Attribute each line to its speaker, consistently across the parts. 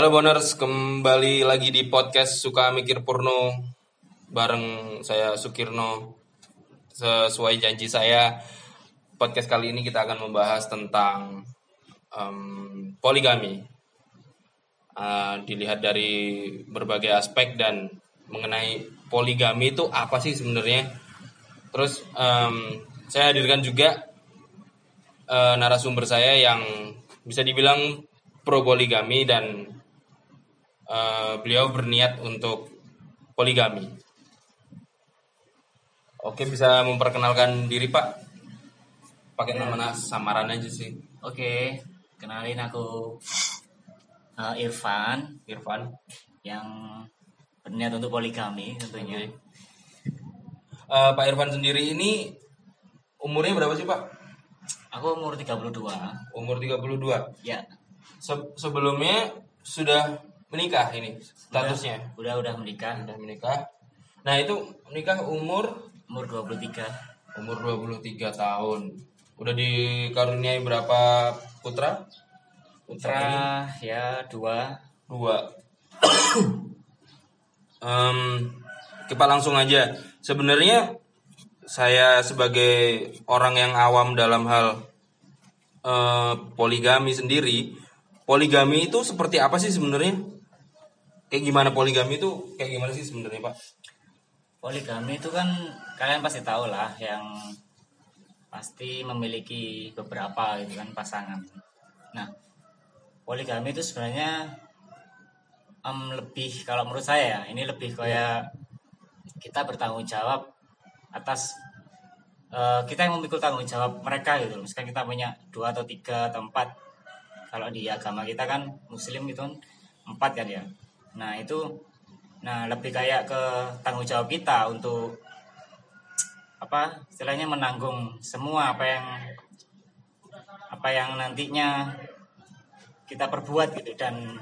Speaker 1: Halo Boners, kembali lagi di podcast Suka Mikir Purno bareng saya Sukirno. Sesuai janji saya, podcast kali ini kita akan membahas tentang em, poligami. Uh, dilihat dari berbagai aspek dan mengenai poligami itu apa sih sebenarnya. Terus em, saya hadirkan juga eh, narasumber saya yang bisa dibilang pro poligami dan eh, beliau berniat untuk poligami. Oke, bisa memperkenalkan diri Pak? Pakai nama samaran aja sih,
Speaker 2: Oke, kenalin aku uh, Irfan
Speaker 1: Irfan.
Speaker 2: yang berniat untuk poligami tentunya.
Speaker 1: Eh, Pak Irfan sendiri ini umurnya berapa sih Pak?
Speaker 2: Aku umur 32.
Speaker 1: Umur 32.
Speaker 2: Ya,
Speaker 1: Se- sebelumnya sudah menikah ini statusnya.
Speaker 2: udah udah menikah
Speaker 1: Sudah menikah. Nah, itu menikah umur
Speaker 2: umur 23.
Speaker 1: umur 23 tahun. Udah dikaruniai berapa putra?
Speaker 2: Putra ya dua.
Speaker 1: Dua. Em, kita langsung aja. Sebenarnya saya sebagai orang yang awam dalam hal eh, poligami sendiri, poligami itu seperti apa sih sebenarnya? Kayak gimana poligami itu? Kayak gimana sih sebenarnya, Pak?
Speaker 2: Poligami itu kan kalian pasti tahu lah yang pasti memiliki beberapa gitu kan pasangan. Nah, poligami itu sebenarnya em, lebih kalau menurut saya ya, ini lebih kayak kita bertanggung jawab atas eh, kita yang memikul tanggung jawab mereka gitu. Misalkan kita punya dua atau tiga atau empat kalau di agama kita kan muslim itu kan empat kan ya nah itu nah lebih kayak ke tanggung jawab kita untuk apa istilahnya menanggung semua apa yang apa yang nantinya kita perbuat gitu dan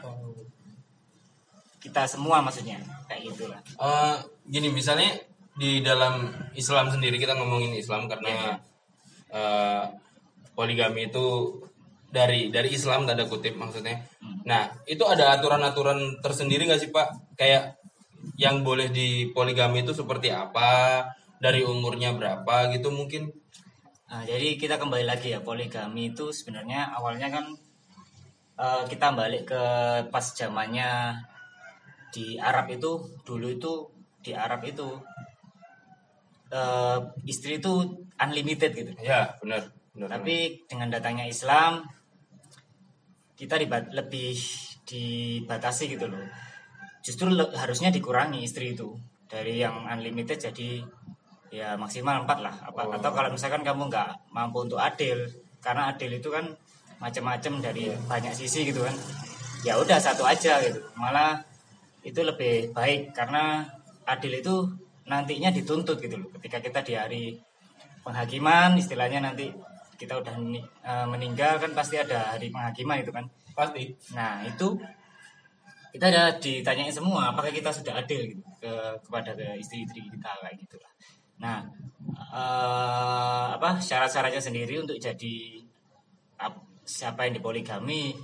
Speaker 2: kita semua maksudnya kayak gitulah
Speaker 1: Eh, gini misalnya di dalam Islam sendiri kita ngomongin Islam karena eh, poligami itu dari dari Islam tanda kutip maksudnya. Nah itu ada aturan-aturan tersendiri nggak sih Pak? Kayak yang boleh di poligami itu seperti apa? Dari umurnya berapa gitu mungkin?
Speaker 2: Nah, jadi kita kembali lagi ya poligami itu sebenarnya awalnya kan eh, kita balik ke pas zamannya di Arab itu dulu itu di Arab itu eh, istri itu unlimited gitu.
Speaker 1: Ya benar. benar
Speaker 2: Tapi dengan datangnya Islam kita dibat lebih dibatasi gitu loh. Justru le- harusnya dikurangi istri itu dari yang unlimited jadi ya maksimal empat lah. Apa,
Speaker 1: Oh.
Speaker 2: Atau kalau misalkan kamu nggak mampu untuk adil, karena adil itu kan macam-macam dari banyak sisi gitu kan. Ya udah satu aja gitu. Malah itu lebih baik karena adil itu nantinya dituntut gitu loh. Ketika kita di hari penghakiman istilahnya nanti kita udah meni- eh, meninggal kan pasti ada hari penghakiman itu kan.
Speaker 1: pasti.
Speaker 2: Nah itu kita ada ditanyain semua apakah kita sudah adil gitu, ke kepada ke istri-istri kita kayak gitu lah. Nah eh, apa syarat-syaratnya sendiri untuk jadi ap- siapa yang dipoligami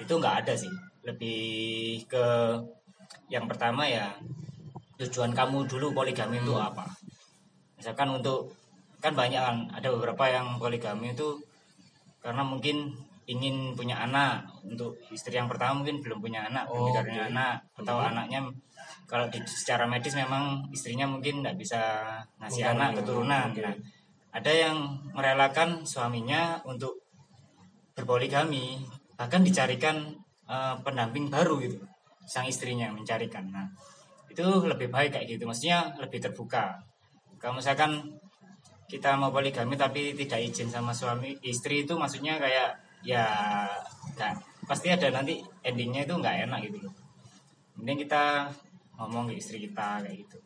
Speaker 2: itu nggak ada sih. Lebih ke yang pertama ya tujuan kamu dulu poligami itu apa? Misalkan untuk kan banyak kan ada beberapa yang poligami itu karena mungkin ingin punya anak. Untuk istri yang pertama mungkin belum punya anak belum
Speaker 1: Oh,
Speaker 2: dikaruniai
Speaker 1: oke.
Speaker 2: anak. Atau anaknya kalau di, secara medis memang istrinya mungkin tidak bisa ngasih
Speaker 1: Mengkaruniai,
Speaker 2: anak keturunan.
Speaker 1: Oke.
Speaker 2: Nah, ada yang merelakan suaminya untuk berpoligami bahkan dicarikan eh, pendamping baru gitu sang istrinya mencarikan. Nah itu lebih baik kayak gitu. Maksudnya lebih terbuka. Kalau misalkan kita mau poligami tapi tidak izin sama suami istri itu maksudnya kayak ya nggak pasti ada nanti endingnya itu nggak enak gitu loh. Mending kita ngomong ke istri kita kayak gitu.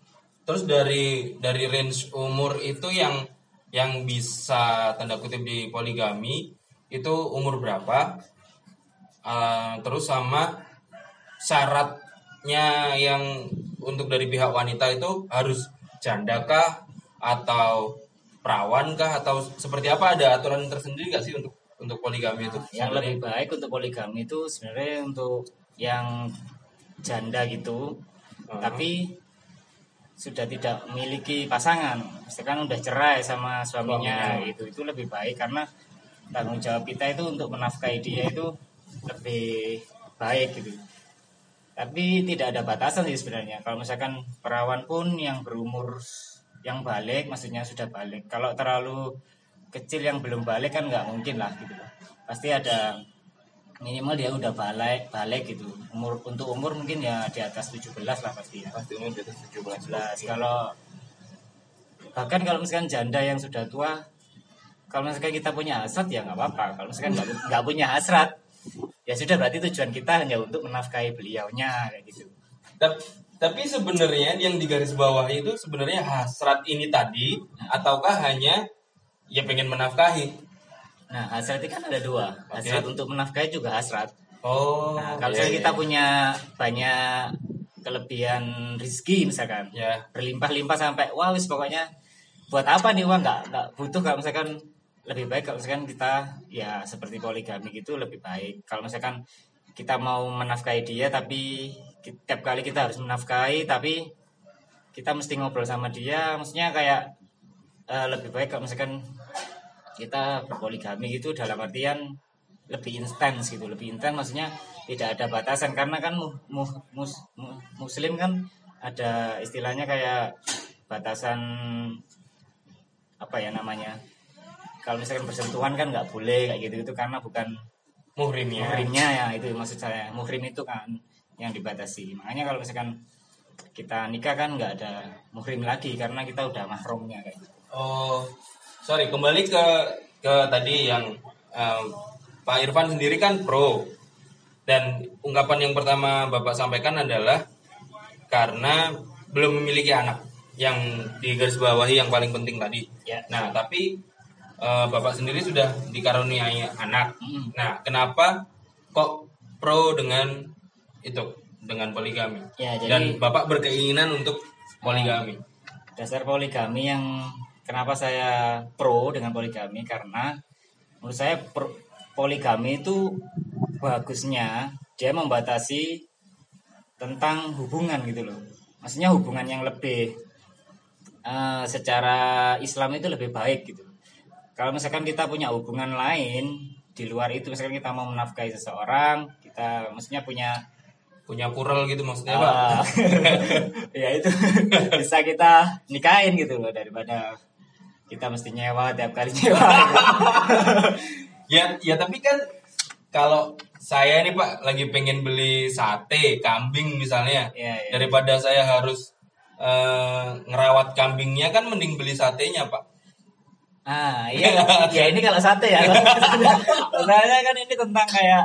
Speaker 1: Terus dari dari range umur itu yang yang bisa tanda kutip di poligami itu umur berapa? Uh, terus sama syaratnya yang untuk dari pihak wanita itu harus janda kah? Atau perawan kah? Atau seperti apa? Ada aturan tersendiri nggak sih untuk untuk poligami itu?
Speaker 2: yang lebih baik untuk poligami itu sebenarnya untuk yang janda gitu.
Speaker 1: Hmm.
Speaker 2: tapi sudah tidak memiliki pasangan. Misalkan udah cerai sama suaminya
Speaker 1: Suaminya.
Speaker 2: itu itu lebih baik karena tanggung jawab kita itu untuk menafkahi dia itu lebih baik gitu. Tapi tidak ada batasan sih sebenarnya. Kalau misalkan perawan pun yang berumur yang balik maksudnya sudah balik. Kalau terlalu kecil yang belum balik kan nggak mungkin lah gitu pasti ada minimal dia udah balik balik gitu. Umur untuk umur mungkin ya di atas 17 lah pasti ya.
Speaker 1: Pasti umur di atas 17
Speaker 2: 17 kalau bahkan kalau misalkan janda yang sudah tua kalau misalkan kita punya hasrat ya nggak apa-apa. Kalau misalkan nggak punya hasrat ya sudah berarti tujuan kita hanya untuk menafkahi beliaunya kayak gitu
Speaker 1: Tapi sebenarnya yang di garis bawah itu sebenarnya hasrat ini tadi ataukah hanya ya pengen menafkahi?
Speaker 2: nah hasrat itu kan ada dua. Hasrat untuk menafkahi juga hasrat.
Speaker 1: Oh,
Speaker 2: nah kalau
Speaker 1: iya,
Speaker 2: misalkan
Speaker 1: iya.
Speaker 2: kita punya banyak kelebihan rezeki misalkan
Speaker 1: ya.
Speaker 2: berlimpah-limpah sampai wah wis pokoknya buat apa nih? Uang nggak nggak butuh kalau misalkan lebih baik kalau misalkan kita ya seperti poligami gitu lebih baik. Kalau misalkan kita mau menafkahi dia tapi tiap kali kita harus menafkahi tapi kita mesti ngobrol sama dia. Maksudnya kayak eh, lebih baik kalau misalkan kita berpoligami gitu dalam artian lebih intens gitu. Lebih intens maksudnya tidak ada batasan. Karena kan mu- mu- mus- mu- muslim kan ada istilahnya kayak batasan apa ya namanya kalau misalkan bersentuhan kan nggak boleh kayak gitu gitu karena bukan
Speaker 1: muhrimnya.
Speaker 2: muhrimnya ya itu maksud saya. Muhrim itu kan yang dibatasi makanya kalau misalkan kita nikah kan nggak ada muhrim lagi karena kita udah mahrumnya kayak gitu.
Speaker 1: Oh, sorry kembali ke ke tadi yang em, Pak Irfan sendiri kan pro dan ungkapan yang pertama Bapak sampaikan adalah karena belum memiliki anak yang di garis bawahi yang paling penting tadi.
Speaker 2: ya
Speaker 1: Nah, tapi eh, Bapak sendiri sudah dikaruniai anak.
Speaker 2: Mm.
Speaker 1: Nah, kenapa kok pro dengan itu dengan poligami?
Speaker 2: ya jadi
Speaker 1: Dan Bapak berkeinginan untuk poligami.
Speaker 2: dasar poligami yang kenapa saya pro dengan poligami karena menurut saya pro- poligami itu bagusnya dia membatasi tentang hubungan gitu loh maksudnya hubungan yang lebih eh, secara Islam itu lebih baik gitu kalau misalkan kita punya hubungan lain di luar itu misalkan kita mau menafkahi seseorang kita maksudnya punya
Speaker 1: Punya kural gitu maksudnya, Pak?
Speaker 2: Ah, ya itu bisa kita nikahin gitu loh daripada kita mesti nyewa tiap kali nyewa.
Speaker 1: Ya, ya tapi kan kalau saya nih Pak lagi pengen beli sate kambing misalnya,
Speaker 2: Iya, iya.
Speaker 1: daripada saya harus eh, ngerawat kambingnya kan mending beli satenya Pak.
Speaker 2: Ah iya, ya ini kalau sate ya. Sebenarnya kan ini tentang kayak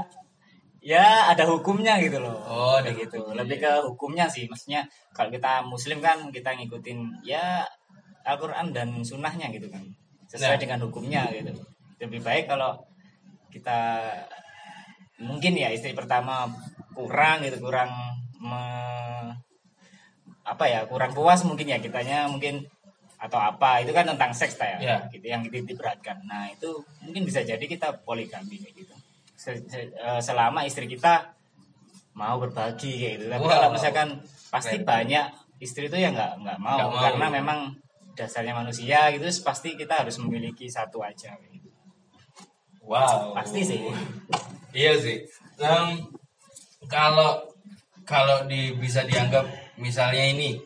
Speaker 2: ya ada hukumnya gitu loh.
Speaker 1: Oh, ada
Speaker 2: gitu.
Speaker 1: hukumnya.
Speaker 2: Lebih ke hukumnya sih. Maksudnya kalau kita muslim kan kita ngikutin ya Al-Qur'an dan sunnahnya gitu kan. Sesuai
Speaker 1: Nah.
Speaker 2: dengan hukumnya gitu. Lebih baik kalau kita mungkin ya istri pertama kurang gitu, kurang me- apa ya, kurang puas mungkin ya kitanya mungkin atau apa itu kan tentang seks ya
Speaker 1: Ya.
Speaker 2: gitu yang beratkan nah itu mungkin bisa jadi kita poligami kayak gitu Se- se- eh, selama istri kita mau berbagi kayak gitu tapi
Speaker 1: Wow.
Speaker 2: kalau misalkan pasti
Speaker 1: Keren.
Speaker 2: banyak istri itu ya nggak nggak mau,
Speaker 1: mau.
Speaker 2: karena memang dasarnya manusia gitu pasti kita harus memiliki satu aja kayak gitu.
Speaker 1: Wow.
Speaker 2: pasti sih
Speaker 1: Iya sih. Em, kalau kalau di bisa dianggap misalnya ini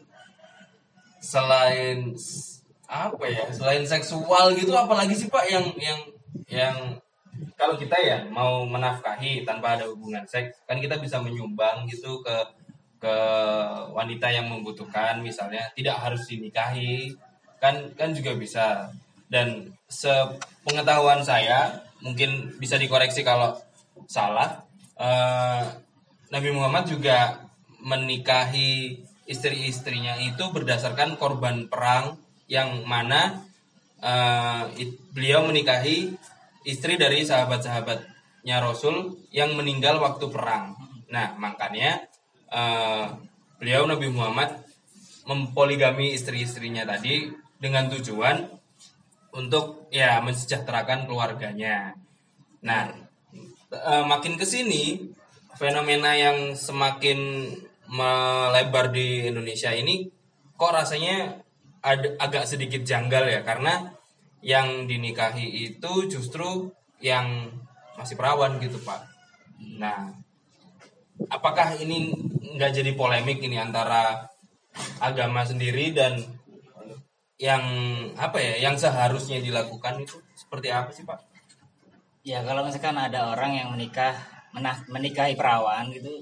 Speaker 1: selain apa ya selain seksual gitu apalagi sih pak yang yang yang kalau kita ya mau menafkahi tanpa ada hubungan seks kan kita bisa menyumbang gitu ke ke wanita yang membutuhkan misalnya tidak harus dinikahi kan kan juga bisa. Dan sepengetahuan saya mungkin bisa dikoreksi kalau salah eh, Nabi Muhammad juga menikahi istri-istrinya itu berdasarkan korban perang yang mana eh, beliau menikahi istri dari sahabat-sahabatnya Rasul yang meninggal waktu perang. Nah, makanya eh, beliau Nabi Muhammad mempoligami istri-istrinya tadi dengan tujuan untuk ya mensejahterakan keluarganya. Nah, eh, makin ke sini fenomena yang semakin melebar di Indonesia ini kok rasanya ada, agak sedikit janggal ya karena yang dinikahi itu justru yang masih perawan gitu pak. Nah, apakah ini nggak jadi polemik ini antara agama sendiri dan yang apa ya yang seharusnya dilakukan itu seperti apa sih pak?
Speaker 2: Ya kalau misalkan ada orang yang menikah menah, menikahi perawan gitu,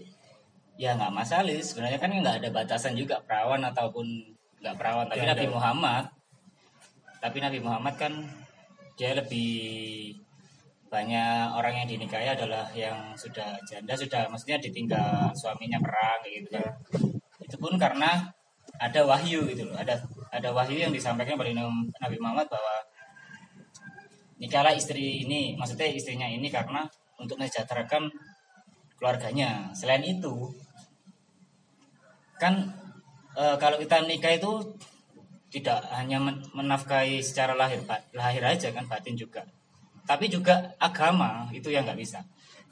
Speaker 2: ya nggak masalah. Sebenarnya kan nggak ada batasan juga perawan ataupun nggak perawan. Tapi
Speaker 1: Janda.
Speaker 2: Nabi Muhammad, tapi Nabi Muhammad kan dia lebih banyak orang yang dinikahi adalah yang sudah janda sudah maksudnya ditinggal suaminya perang gitu kan. Itu pun karena ada wahyu gitu loh. Ada ada wahyu yang disampaikan pada Nabi Muhammad bahwa nikahlah istri ini maksudnya istrinya ini karena untuk mensejahterakan keluarganya. Selain itu kan e, kalau kita nikah itu tidak hanya men- menafkahi secara lahir lahir aja kan batin juga. Tapi juga agama itu yang nggak bisa.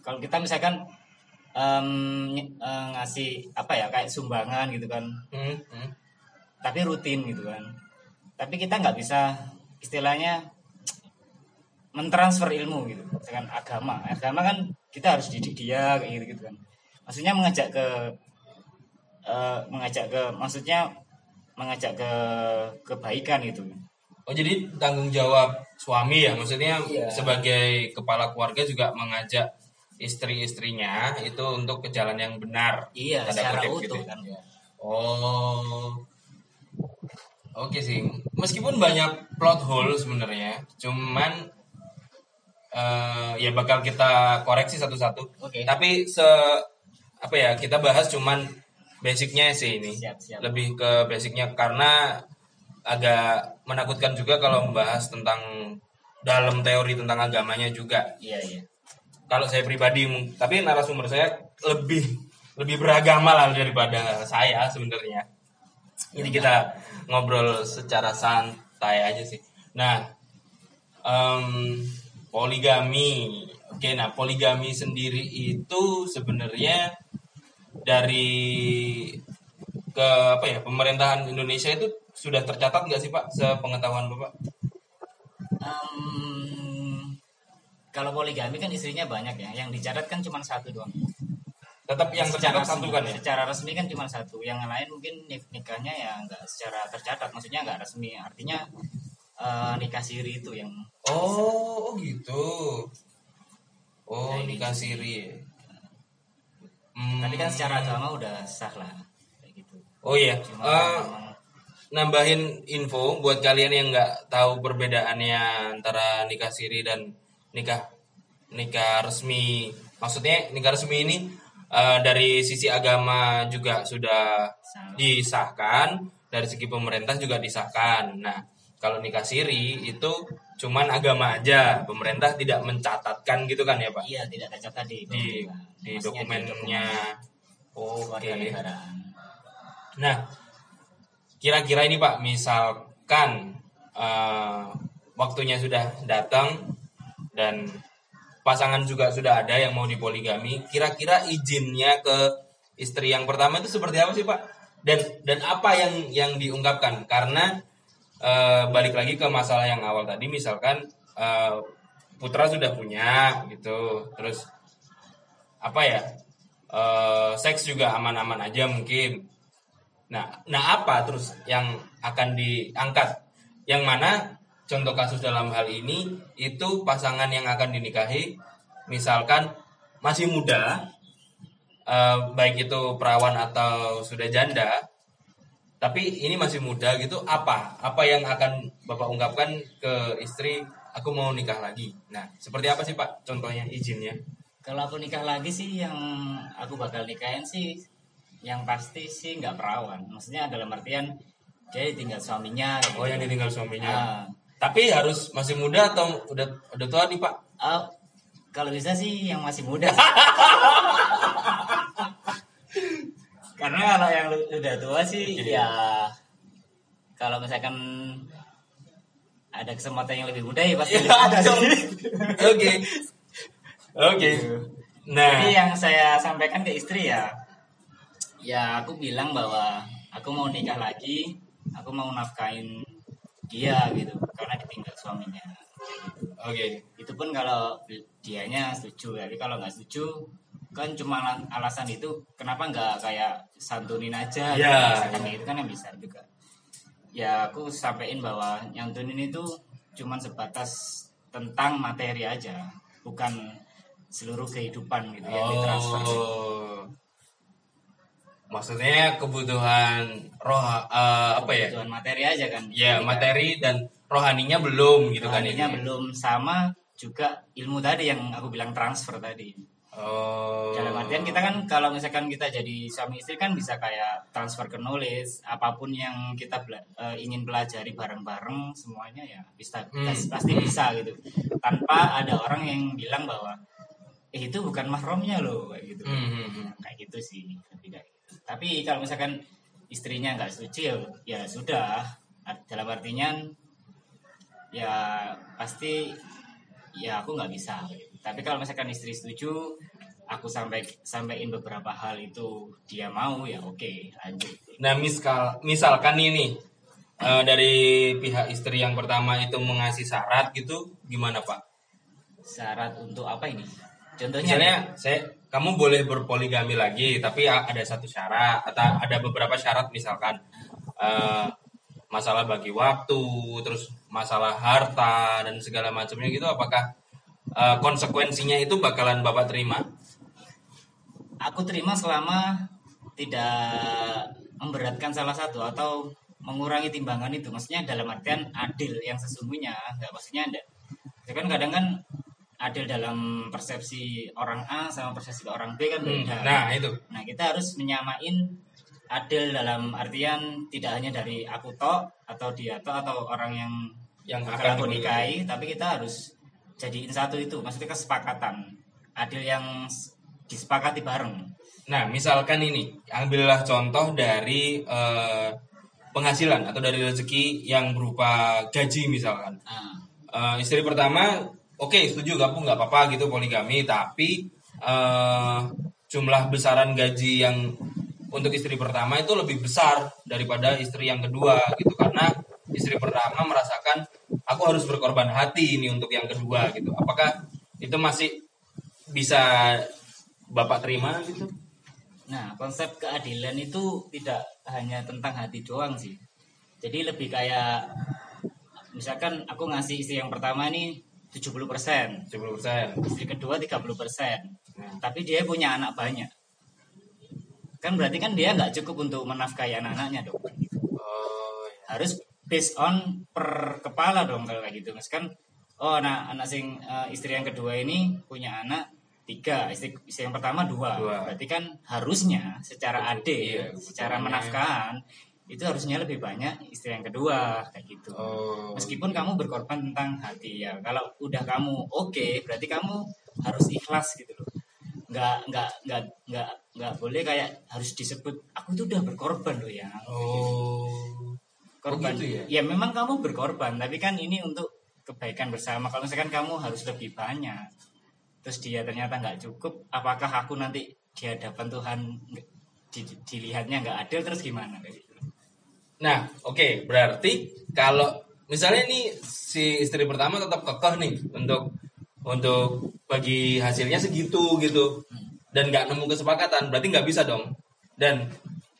Speaker 2: Kalau kita misalkan eh, ngasih apa ya kayak sumbangan gitu kan.
Speaker 1: Hmm, hmm.
Speaker 2: tapi rutin gitu kan. Tapi kita nggak bisa istilahnya mentransfer ilmu gitu. Misalkan agama. Agama kan kita harus didik dia kayak gitu gitu kan. Maksudnya mengajak ke eh, mengajak ke maksudnya mengajak ke kebaikan gitu
Speaker 1: Oh jadi tanggung jawab suami ya maksudnya
Speaker 2: Iya.
Speaker 1: sebagai kepala keluarga juga mengajak istri-istrinya itu untuk ke jalan yang benar.
Speaker 2: iya secara
Speaker 1: kutip gitu
Speaker 2: utuh
Speaker 1: ya.
Speaker 2: kan
Speaker 1: Oh. Oke sih. Meskipun banyak plot hole sebenarnya, cuman eh, ya bakal kita koreksi satu-satu.
Speaker 2: Oke.
Speaker 1: Tapi se apa ya kita bahas cuman basicnya sih ini.
Speaker 2: Siap, siap.
Speaker 1: Lebih ke basicnya karena agak menakutkan juga kalau membahas tentang dalam teori tentang agamanya juga.
Speaker 2: Iya iya.
Speaker 1: Kalau saya pribadi tapi narasumber saya lebih lebih beragama lah daripada saya sebenarnya. Ini kita ngobrol secara santai aja sih. Nah em, poligami. Oke nah poligami sendiri itu sebenarnya dari ke apa ya pemerintahan Indonesia itu sudah tercatat nggak sih pak sepengetahuan bapak
Speaker 2: Em, kalau poligami kan istrinya banyak ya yang dicatat kan cuma satu doang
Speaker 1: tetap yang tercatat
Speaker 2: Secara
Speaker 1: satu
Speaker 2: resmi-
Speaker 1: kan ya
Speaker 2: Secara resmi kan cuma satu. Yang lain mungkin nik- nikahnya ya nggak secara tercatat. Maksudnya nggak resmi. Artinya eh, nikah siri itu yang
Speaker 1: Oh, oh gitu. Oh,
Speaker 2: Nah,
Speaker 1: nikah siri. Hmm.
Speaker 2: tapi kan secara agama udah sah lah kayak gitu.
Speaker 1: Oh iya.
Speaker 2: Cuma memang
Speaker 1: nambahin info buat kalian yang nggak tahu perbedaannya antara nikah siri dan nikah nikah resmi. Maksudnya nikah resmi ini eh, dari sisi agama juga sudah
Speaker 2: sah.
Speaker 1: disahkan, dari segi pemerintah juga disahkan. Nah, kalau nikah siri itu cuman agama aja, pemerintah tidak mencatatkan gitu kan ya, Pak?
Speaker 2: Iya tidak tercatat di
Speaker 1: Di di dokumennya.
Speaker 2: dokumen
Speaker 1: Oke.
Speaker 2: keluarga negaraan.
Speaker 1: Nah, kira-kira ini Pak, misalkan eh, waktunya sudah datang dan pasangan juga sudah ada yang mau dipoligami, kira-kira izinnya ke istri yang pertama itu seperti apa sih Pak? Dan dan apa yang yang diungkapkan? Karena eh, balik lagi ke masalah yang awal tadi, misalkan eh, putra sudah punya gitu, terus apa ya? eh, seks juga aman-aman aja mungkin. Nah, nah apa terus yang akan diangkat? Yang mana contoh kasus dalam hal ini itu pasangan yang akan dinikahi misalkan masih muda eh, baik itu perawan atau sudah janda tapi ini masih muda gitu apa apa yang akan bapak ungkapkan ke istri aku mau nikah lagi nah seperti apa sih pak contohnya izinnya
Speaker 2: Kalau aku nikah lagi sih yang aku bakal nikahin sih yang pasti sih nggak perawan. Maksudnya dalam artian dia tinggal suaminya. kayak
Speaker 1: oh
Speaker 2: gitu.
Speaker 1: yang ditinggal suaminya
Speaker 2: Ah,
Speaker 1: tapi harus masih muda atau udah udah tua nih pak
Speaker 2: ah, kalau bisa sih yang masih muda. Karena kalau yang udah tua sih ya kalau misalkan ada kesempatan yang lebih muda ya pasti muda
Speaker 1: dong.
Speaker 2: sih.
Speaker 1: Oke. Oke. Nah,
Speaker 2: Jadi yang saya sampaikan ke istri ya, ya aku bilang bahwa aku mau nikah lagi, aku mau nafkain dia gitu, karena ditinggal suaminya.
Speaker 1: oke.
Speaker 2: Itu pun kalau dianya setuju, tapi kalau nggak setuju kan cuma ala- alasan itu kenapa nggak kayak santunin aja gitu,
Speaker 1: Ya,
Speaker 2: misalkan gitu kan yang bisa juga ya aku sampaikan bahwa nyantunin itu cuma sebatas tentang materi aja bukan seluruh kehidupan gitu yang ditransfer
Speaker 1: Oh. Maksudnya kebutuhan roh eh, apa ya?
Speaker 2: kebutuhan materi aja kan
Speaker 1: Ya, materi dan rohaninya belum gitu kan
Speaker 2: rohaninya
Speaker 1: ini.
Speaker 2: belum sama juga ilmu tadi yang aku bilang transfer tadi
Speaker 1: Oh.
Speaker 2: Dalam artian kita kan kalau misalkan kita jadi suami istri kan bisa kayak transfer ke knowledge apa pun yang kita bela- eh, ingin pelajari bareng-bareng semuanya ya bisa
Speaker 1: Hmm.
Speaker 2: pasti- pasti bisa gitu tanpa ada orang yang bilang bahwa eh, itu bukan mahramnya loh kayak gitu
Speaker 1: Hmm, hmm, hmm.
Speaker 2: Nah, kayak gitu sih lebih kayak gitu. tapi kalau misalkan istrinya nggak setuju ya, ya sudah dalam artinya ya pasti ya aku nggak bisa tapi kalau misalkan istri setuju aku sampai sampaikan beberapa hal itu dia mau ya oke lanjut.
Speaker 1: Nah, misal misalkan ini eh, dari pihak istri yang pertama itu mengasih syarat gitu, gimana Pak?
Speaker 2: syarat untuk apa ini? Contohnya
Speaker 1: Misalnya saya kamu boleh berpoligami lagi, tapi ada satu syarat atau ada beberapa syarat misalkan eh, masalah bagi waktu, terus masalah harta dan segala macamnya gitu, apakah eh, konsekuensinya itu bakalan bapak terima?
Speaker 2: aku terima selama tidak memberatkan salah satu atau mengurangi timbangan itu. Maksudnya dalam artian adil yang sesungguhnya. Nggak maksudnya ada ya kan kadang kan adil dalam persepsi orang A sama persepsi orang B kan
Speaker 1: Hmm,
Speaker 2: beda
Speaker 1: Nah itu,
Speaker 2: Nah, kita harus menyamain adil dalam artian tidak hanya dari aku tok atau dia tok atau orang yang
Speaker 1: yang akan
Speaker 2: aku nikahi, tapi kita harus jadiin satu itu, maksudnya kesepakatan. Adil yang disepakati bareng.
Speaker 1: Nah, misalkan ini, ambillah contoh dari eh, penghasilan atau dari rezeki yang berupa gaji misalkan.
Speaker 2: Nah,
Speaker 1: Eh, istri pertama, oke setuju kamu nggak apa-apa gitu poligami, tapi eh, jumlah besaran gaji yang untuk istri pertama itu lebih besar daripada istri yang kedua gitu karena istri pertama merasakan aku harus berkorban hati ini untuk yang kedua gitu. Apakah itu masih bisa bapak terima gitu?
Speaker 2: Nah, konsep keadilan itu tidak hanya tentang hati doang sih. Jadi lebih kayak misalkan aku ngasih istri yang pertama ini 70%,
Speaker 1: 70%.
Speaker 2: istri kedua 30%. Tapi dia punya anak banyak. Kan berarti kan dia nggak cukup untuk menafkahi anak-anaknya dong.
Speaker 1: Oh, ya.
Speaker 2: Harus based on per kepala dong kalau kayak gitu. Mas kan oh anak anak sing eh, istri yang kedua ini punya anak tiga istri, istri yang pertama dua.
Speaker 1: Dua.
Speaker 2: berarti kan harusnya secara adil
Speaker 1: Iya,
Speaker 2: secara menafkahan itu harusnya lebih banyak istri yang kedua kayak gitu
Speaker 1: Oh.
Speaker 2: meskipun kamu berkorban tentang hati ya kalau udah kamu oke berarti kamu harus ikhlas gitu loh nggak nggak nggak nggak nggak boleh kayak harus disebut aku tuh udah berkorban loh ya
Speaker 1: Oh.
Speaker 2: Korban
Speaker 1: Oh gitu
Speaker 2: ya? Memang kamu berkorban tapi kan ini untuk kebaikan bersama. Kalau misalkan kamu harus lebih banyak terus dia ternyata nggak cukup apakah aku nanti di hadapan Tuhan di- dilihatnya nggak adil terus gimana? Gitu.
Speaker 1: Nah, oke, berarti kalau misalnya nih si istri pertama tetap kekeh nih untuk untuk bagi hasilnya segitu gitu. Dan nggak nemu kesepakatan, berarti nggak bisa dong. Dan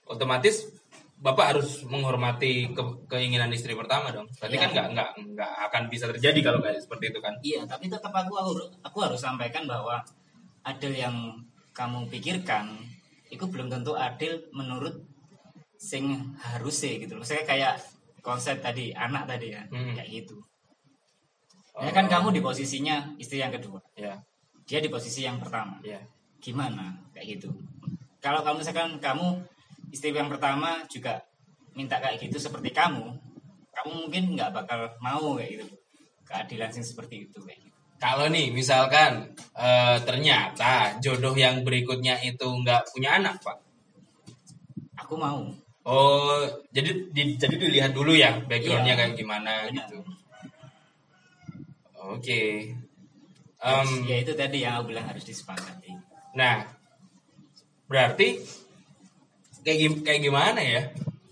Speaker 1: otomatis bapak harus menghormati ke- keinginan istri pertama dong. Berarti
Speaker 2: Iya.
Speaker 1: kan nggak nggak nggak akan bisa terjadi kalau kayak seperti itu kan.
Speaker 2: Iya, tapi tetap aku aku, aku harus sampaikan bahwa adil yang kamu pikirkan itu belum tentu adil menurut sing harus sih gitu loh. Saya kayak konsep tadi anak tadi ya,
Speaker 1: Hmm.
Speaker 2: kayak gitu. Ya kan
Speaker 1: Oh.
Speaker 2: kamu di posisinya istri yang kedua,
Speaker 1: Ya,
Speaker 2: dia di posisi yang pertama.
Speaker 1: ya.
Speaker 2: Gimana kayak gitu? Kalau kamu misalkan kamu istri yang pertama juga minta kayak gitu seperti kamu, kamu mungkin nggak bakal mau kayak gitu. Keadilan sing seperti itu kayak gitu.
Speaker 1: Kalau nih misalkan eh, ternyata jodoh yang berikutnya itu nggak punya anak, Pak.
Speaker 2: Aku mau.
Speaker 1: Oh, jadi di, jadi dilihat dulu ya backgroundnya
Speaker 2: Iya.
Speaker 1: kayak gimana
Speaker 2: Benar.
Speaker 1: gitu. Oke.
Speaker 2: Terus,
Speaker 1: Em,
Speaker 2: ya itu tadi yang aku bilang harus disepakati.
Speaker 1: Nah, berarti kayak gim- kayak gimana ya?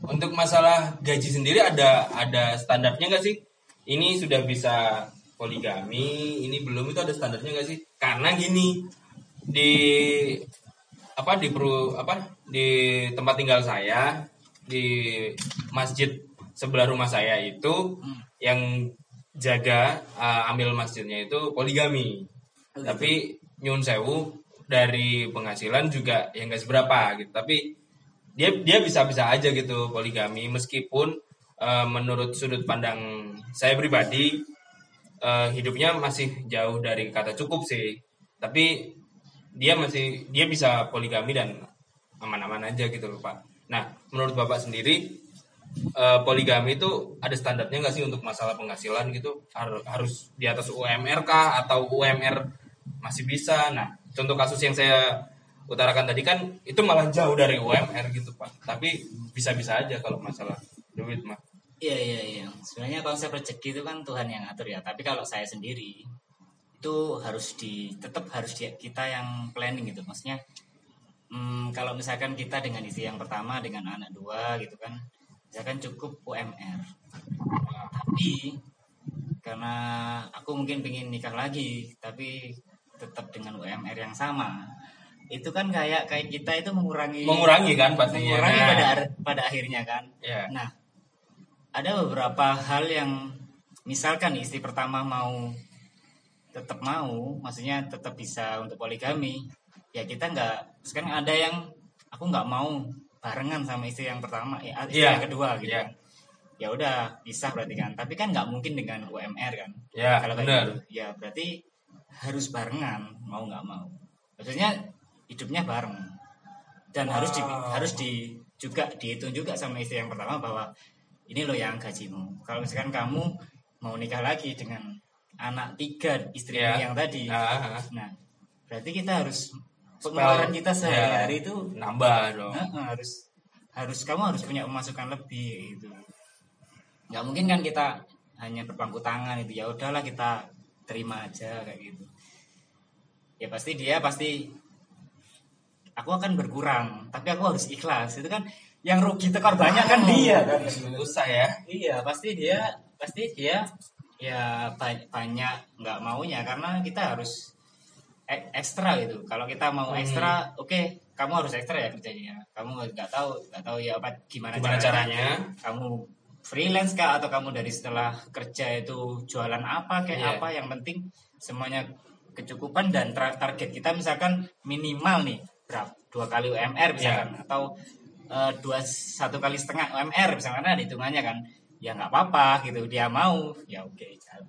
Speaker 1: Untuk masalah gaji sendiri ada ada standarnya nggak sih? Ini sudah bisa poligami, ini belum itu ada standarnya nggak sih? Karena gini di apa di peru apa di tempat tinggal saya di masjid sebelah rumah saya itu yang jaga uh, ambil masjidnya itu poligami. Tapi nyun sewu dari penghasilan juga yang nggak seberapa gitu. Tapi dia dia bisa-bisa aja gitu poligami meskipun uh, menurut sudut pandang saya pribadi uh, hidupnya masih jauh dari kata cukup sih. Tapi dia masih dia bisa poligami dan aman-aman aja gitu loh Pak. Nah, menurut Bapak sendiri eh, poligami itu ada standarnya nggak sih untuk masalah penghasilan gitu? Har- Harus di atas UMR kah atau UMR masih bisa? Nah, contoh kasus yang saya utarakan tadi kan itu malah jauh dari UMR gitu Pak. Tapi bisa-bisa aja kalau masalah duit mah.
Speaker 2: Iya iya iya. Sebenarnya konsep rezeki itu kan Tuhan yang ngatur ya. Tapi kalau saya sendiri itu harus di tetap harus di, kita yang planning gitu. Maksudnya hmm, kalau misalkan kita dengan istri yang pertama dengan anak dua gitu kan, misalkan cukup UMR. Tapi karena aku mungkin pengen nikah lagi, tapi tetap dengan UMR yang sama. Itu kan kayak kayak kita itu mengurangi
Speaker 1: Mengurangi kan pastinya.
Speaker 2: mengurangi
Speaker 1: Nah,
Speaker 2: pada pada akhirnya kan.
Speaker 1: ya.
Speaker 2: Nah, ada beberapa hal yang misalkan istri pertama mau tetap mau, maksudnya tetap bisa untuk poligami, ya kita nggak. Sekarang ada yang aku nggak mau barengan sama istri yang pertama, ya istri
Speaker 1: Iya,
Speaker 2: yang kedua gitu.
Speaker 1: iya.
Speaker 2: kan. Ya udah pisah berarti kan. Tapi kan nggak mungkin dengan UMR kan.
Speaker 1: Ya,
Speaker 2: Kalau kayak gitu, ya berarti harus barengan mau nggak mau. Maksudnya hidupnya bareng dan harus di,
Speaker 1: Wow.
Speaker 2: harus di juga dihitung juga sama istri yang pertama bahwa ini loh yang gajimu. Kalau misalkan kamu mau nikah lagi dengan anak tiga istri
Speaker 1: Ya.
Speaker 2: yang tadi,
Speaker 1: Ah,
Speaker 2: nah berarti kita harus pengeluaran kita sehari-hari itu
Speaker 1: nambah dong.
Speaker 2: Heeh, harus harus kamu harus punya pemasukan lebih gitu nggak mungkin kan kita hanya berpangku tangan itu ya udahlah kita terima aja kayak gitu ya pasti dia pasti aku akan berkurang tapi aku harus ikhlas itu kan yang rugi tekor banyak kan dia kan
Speaker 1: Susah ya.
Speaker 2: iya pasti dia pasti dia ya ba- banyak nggak maunya karena kita harus ek- ekstra gitu kalau kita mau
Speaker 1: Hmm.
Speaker 2: ekstra oke kamu harus ekstra ya kerjanya kamu nggak tahu nggak tahu ya apa gimana,
Speaker 1: Gimana caranya?
Speaker 2: kamu freelance kah atau kamu dari setelah kerja itu jualan apa kayak
Speaker 1: Iya.
Speaker 2: apa yang penting semuanya kecukupan dan target kita misalkan minimal nih berapa dua kali UMR misalkan
Speaker 1: Iya.
Speaker 2: atau eh, dua satu kali setengah UMR misalkan ada hitungannya kan ya nggak apa-apa gitu dia mau ya oke jalan.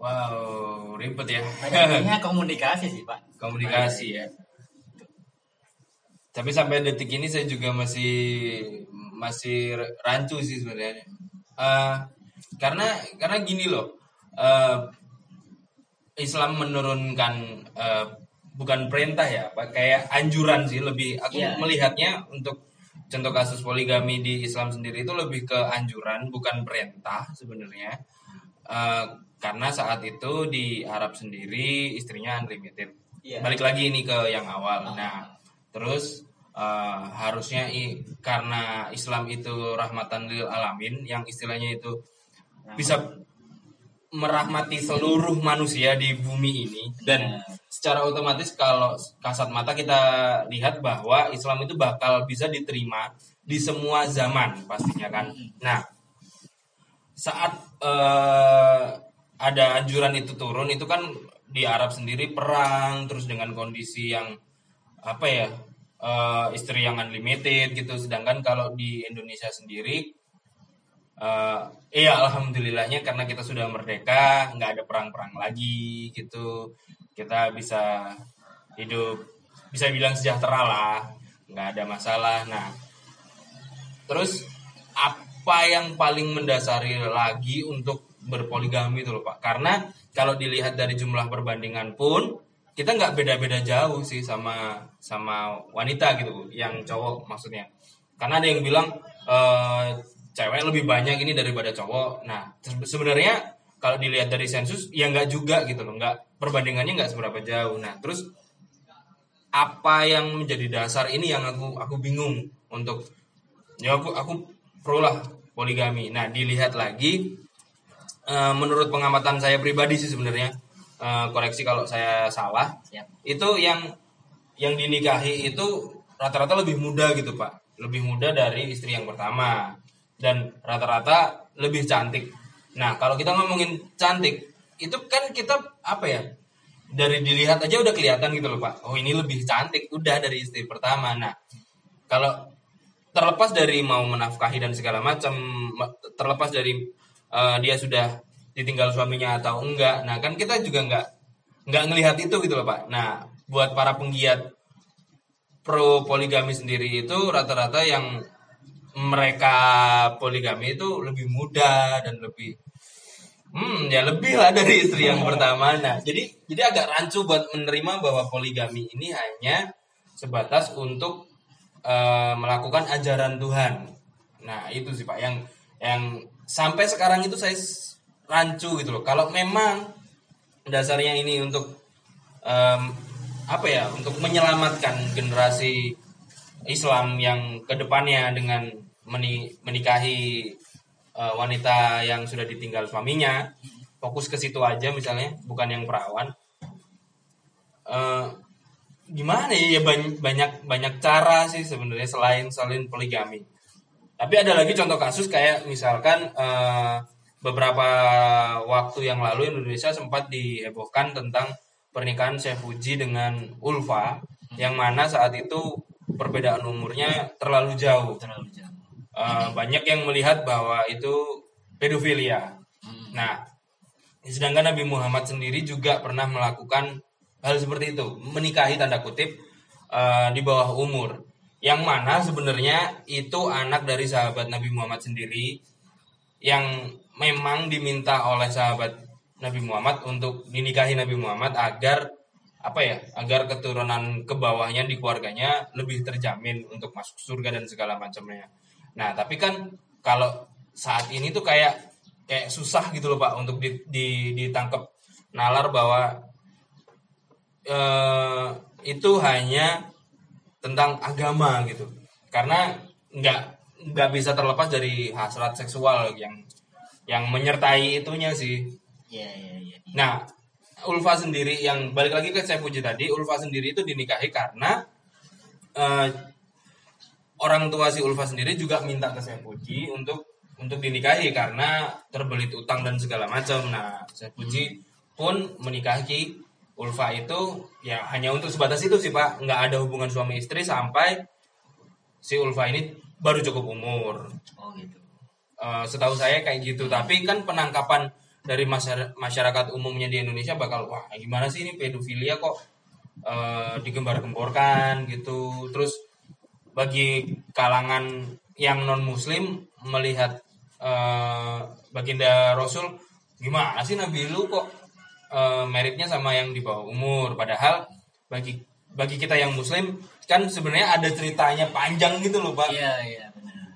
Speaker 1: Wow, ribet ya.
Speaker 2: Intinya komunikasi sih pak
Speaker 1: Komunikasi ya. Tapi sampai detik ini saya juga masih masih rancu sih sebenarnya. Eh, karena karena gini loh, eh, Islam menurunkan eh, bukan perintah ya, Pak, kayak anjuran sih lebih. Aku
Speaker 2: Iya.
Speaker 1: melihatnya untuk contoh kasus poligami di Islam sendiri itu lebih ke anjuran bukan perintah sebenarnya. Eh, karena saat itu di Arab sendiri istrinya unlimited.
Speaker 2: Iya.
Speaker 1: Balik lagi ini ke yang awal. Nah, terus eh, harusnya i- karena Islam itu rahmatan lil alamin yang istilahnya itu bisa merahmati seluruh manusia di bumi ini. Dan secara otomatis kalau kasat mata kita lihat bahwa Islam itu bakal bisa diterima di semua zaman pastinya kan. Nah, saat eh, ada anjuran itu turun itu kan di Arab sendiri perang terus dengan kondisi yang apa ya eh, istri yang unlimited gitu. Sedangkan kalau di Indonesia sendiri eh iya alhamdulillahnya karena kita sudah merdeka nggak ada perang-perang lagi gitu. Kita bisa hidup bisa bilang sejahtera lah nggak ada masalah. Nah terus apa yang paling mendasari lagi untuk berpoligami itu loh pak? Karena kalau dilihat dari jumlah perbandingan pun kita nggak beda-beda jauh sih sama sama wanita gitu yang cowok maksudnya. Karena ada yang bilang eh, cewek lebih banyak ini daripada cowok. Nah se- sebenarnya kalau dilihat dari sensus ya nggak juga gitu loh. Nggak perbandingannya nggak seberapa jauh. Nah terus apa yang menjadi dasar ini yang aku aku bingung untuk ya aku aku pro lah poligami. Nah dilihat lagi eh, menurut pengamatan saya pribadi sih sebenarnya eh, koreksi kalau saya salah
Speaker 2: Siap.
Speaker 1: itu yang yang dinikahi itu rata-rata lebih muda gitu pak. Lebih muda dari istri yang pertama dan rata-rata lebih cantik. Nah kalau kita ngomongin cantik itu kan kita apa ya dari dilihat aja udah kelihatan gitu loh pak. Oh ini lebih cantik. Udah dari istri pertama. Nah kalau terlepas dari mau menafkahi dan segala macam ma- terlepas dari eh, dia sudah ditinggal suaminya atau enggak nah kan kita juga enggak nggak ngelihat itu gitu loh pak. Nah buat para penggiat pro poligami sendiri itu rata-rata yang mereka poligami itu lebih muda dan lebih hmm ya lebih lah dari istri yang pertama. Nah jadi jadi agak rancu buat menerima bahwa poligami ini hanya sebatas untuk eh, melakukan ajaran Tuhan. Nah itu sih pak. Yang yang sampai sekarang itu saya rancu gitu loh. Kalau memang dasarnya ini untuk em, apa ya untuk menyelamatkan generasi Islam yang ke depannya dengan meni- menikahi eh, wanita yang sudah ditinggal suaminya fokus ke situ aja misalnya bukan yang perawan. Eh, gimana ya Ya banyak banyak cara sih sebenarnya selain selain poligami. Tapi ada lagi contoh kasus kayak misalkan eh, beberapa waktu yang lalu Indonesia sempat dihebohkan tentang pernikahan Sefuji dengan Ulfa yang mana saat itu perbedaan umurnya terlalu jauh.
Speaker 2: terlalu jauh
Speaker 1: Eh, banyak yang melihat bahwa itu pedofilia.
Speaker 2: Hmm.
Speaker 1: Nah, sedangkan Nabi Muhammad sendiri juga pernah melakukan hal seperti itu, menikahi tanda kutip eh, di bawah umur. Yang mana sebenarnya itu anak dari sahabat Nabi Muhammad sendiri yang memang diminta oleh sahabat Nabi Muhammad untuk dinikahi Nabi Muhammad agar apa ya agar keturunan ke bawahnya di keluarganya lebih terjamin untuk masuk surga dan segala macamnya. Nah tapi kan kalau saat ini tuh kayak kayak susah gitu loh pak untuk di, di- ditangkap nalar bahwa eh, itu hanya tentang agama gitu karena nggak nggak bisa terlepas dari hasrat seksual yang yang menyertai itunya sih
Speaker 2: Iya, iya, iya.
Speaker 1: Nah, Ulfa sendiri yang balik lagi ke saya puji tadi, Ulfa sendiri itu dinikahi karena eh, orang tua si Ulfa sendiri juga minta ke saya puji untuk untuk dinikahi karena terbelit utang dan segala macam. Nah, saya puji pun menikahi Ulfa itu ya hanya untuk sebatas itu sih Pak, nggak ada hubungan suami istri sampai si Ulfa ini baru cukup umur.
Speaker 2: Oh gitu.
Speaker 1: Eh, setahu saya kayak gitu tapi kan penangkapan dari masyarakat, umumnya di Indonesia bakal wah gimana sih ini pedofilia kok eh, digembar-gemborkan? gitu. Terus bagi kalangan yang non muslim melihat eh, baginda Rasul gimana sih Nabi lu kok eh, meritnya sama yang di bawah umur? Padahal bagi bagi kita yang muslim kan sebenarnya ada ceritanya panjang gitu loh pak.
Speaker 2: Iya, iya, benar.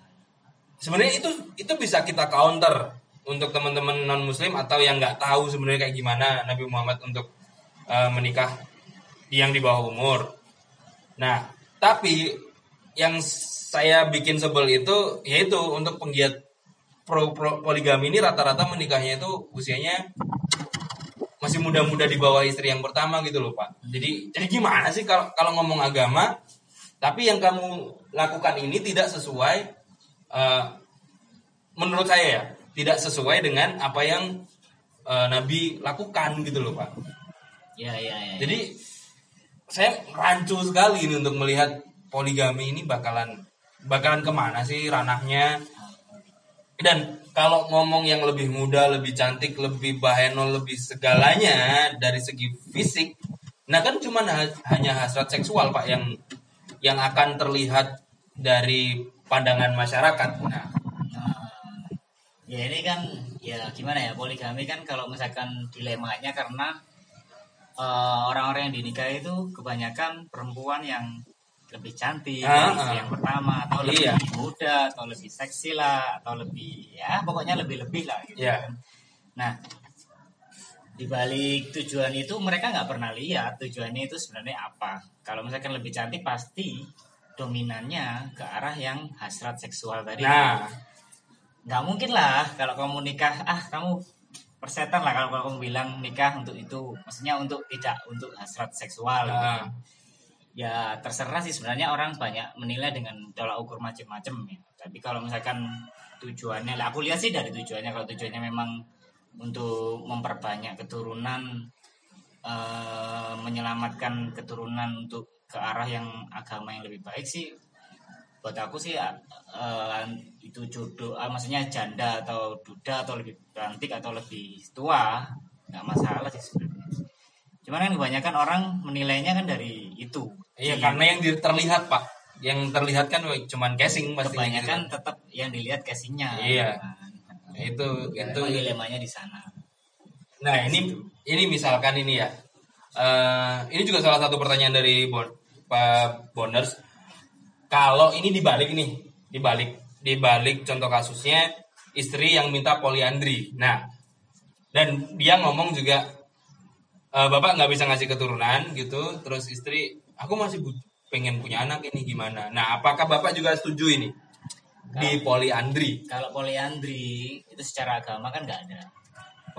Speaker 1: sebenarnya itu itu bisa kita counter untuk teman-teman non muslim atau yang nggak tahu sebenarnya kayak gimana Nabi Muhammad untuk eh, menikah yang di bawah umur. Nah, tapi yang saya bikin sebel itu yaitu untuk penggiat pro, pro- poligami ini rata-rata menikahnya itu usianya masih muda-muda di bawah istri yang pertama gitu loh pak. Jadi jadi gimana sih kalau kalau ngomong agama, tapi yang kamu lakukan ini tidak sesuai eh, menurut saya ya tidak sesuai dengan apa yang eh, Nabi lakukan gitu loh pak.
Speaker 2: Iya, iya, iya.
Speaker 1: Jadi saya rancu sekali ini untuk melihat poligami ini bakalan bakalan ke mana sih ranahnya dan kalau ngomong yang lebih muda, lebih cantik, lebih baheno, lebih segalanya dari segi fisik, nah kan cuma hanya hasrat seksual pak yang yang akan terlihat dari pandangan masyarakat. Nah,
Speaker 2: Ya ini kan ya gimana ya poligami kan kalau misalkan dilemanya karena eh, orang-orang yang dinikah itu kebanyakan perempuan yang lebih cantik
Speaker 1: Ah,
Speaker 2: dari istri
Speaker 1: ah.
Speaker 2: yang pertama atau lebih
Speaker 1: Iya.
Speaker 2: muda atau lebih seksi lah atau lebih ya pokoknya lebih lebih lah gitu
Speaker 1: Iya.
Speaker 2: kan. Nah di balik tujuan itu mereka nggak pernah lihat tujuannya itu sebenarnya apa. Kalau misalkan lebih cantik pasti dominannya ke arah yang hasrat seksual tadi.
Speaker 1: Nah,
Speaker 2: nggak mungkin lah kalau kamu nikah ah kamu persetan lah kalau kamu bilang nikah untuk itu maksudnya untuk tidak untuk hasrat seksual gitu.
Speaker 1: Nah.
Speaker 2: ya terserah sih sebenarnya orang banyak menilai dengan tolak ukur macam-macam ya tapi kalau misalkan tujuannya lah aku lihat sih dari tujuannya kalau tujuannya memang untuk memperbanyak keturunan eh, menyelamatkan keturunan untuk ke arah yang agama yang lebih baik sih buat aku sih eh, itu jodoh ah, maksudnya janda atau duda atau lebih cantik atau lebih tua nggak masalah sih sebenarnya. Cuman kan kebanyakan orang menilainya kan dari itu.
Speaker 1: Iya
Speaker 2: Jadi,
Speaker 1: karena yang terlihat pak, yang terlihat kan cuman casing pasti
Speaker 2: kebanyakan tetap yang dilihat casingnya.
Speaker 1: Iya.
Speaker 2: kan.
Speaker 1: itu
Speaker 2: Ya,
Speaker 1: itu
Speaker 2: dilemanya di sana.
Speaker 1: Nah ini ini misalkan ini ya, Eh ini juga salah satu pertanyaan dari Bon, Pak Bonders. Kalau ini dibalik nih, dibalik dibalik contoh kasusnya istri yang minta poliandri. Nah dan dia ngomong juga "Eh, bapak nggak bisa ngasih keturunan gitu, terus istri aku masih pengen punya anak ini gimana? Nah apakah bapak juga setuju ini? Di poliandri?
Speaker 2: kalau poliandri itu secara agama kan nggak ada.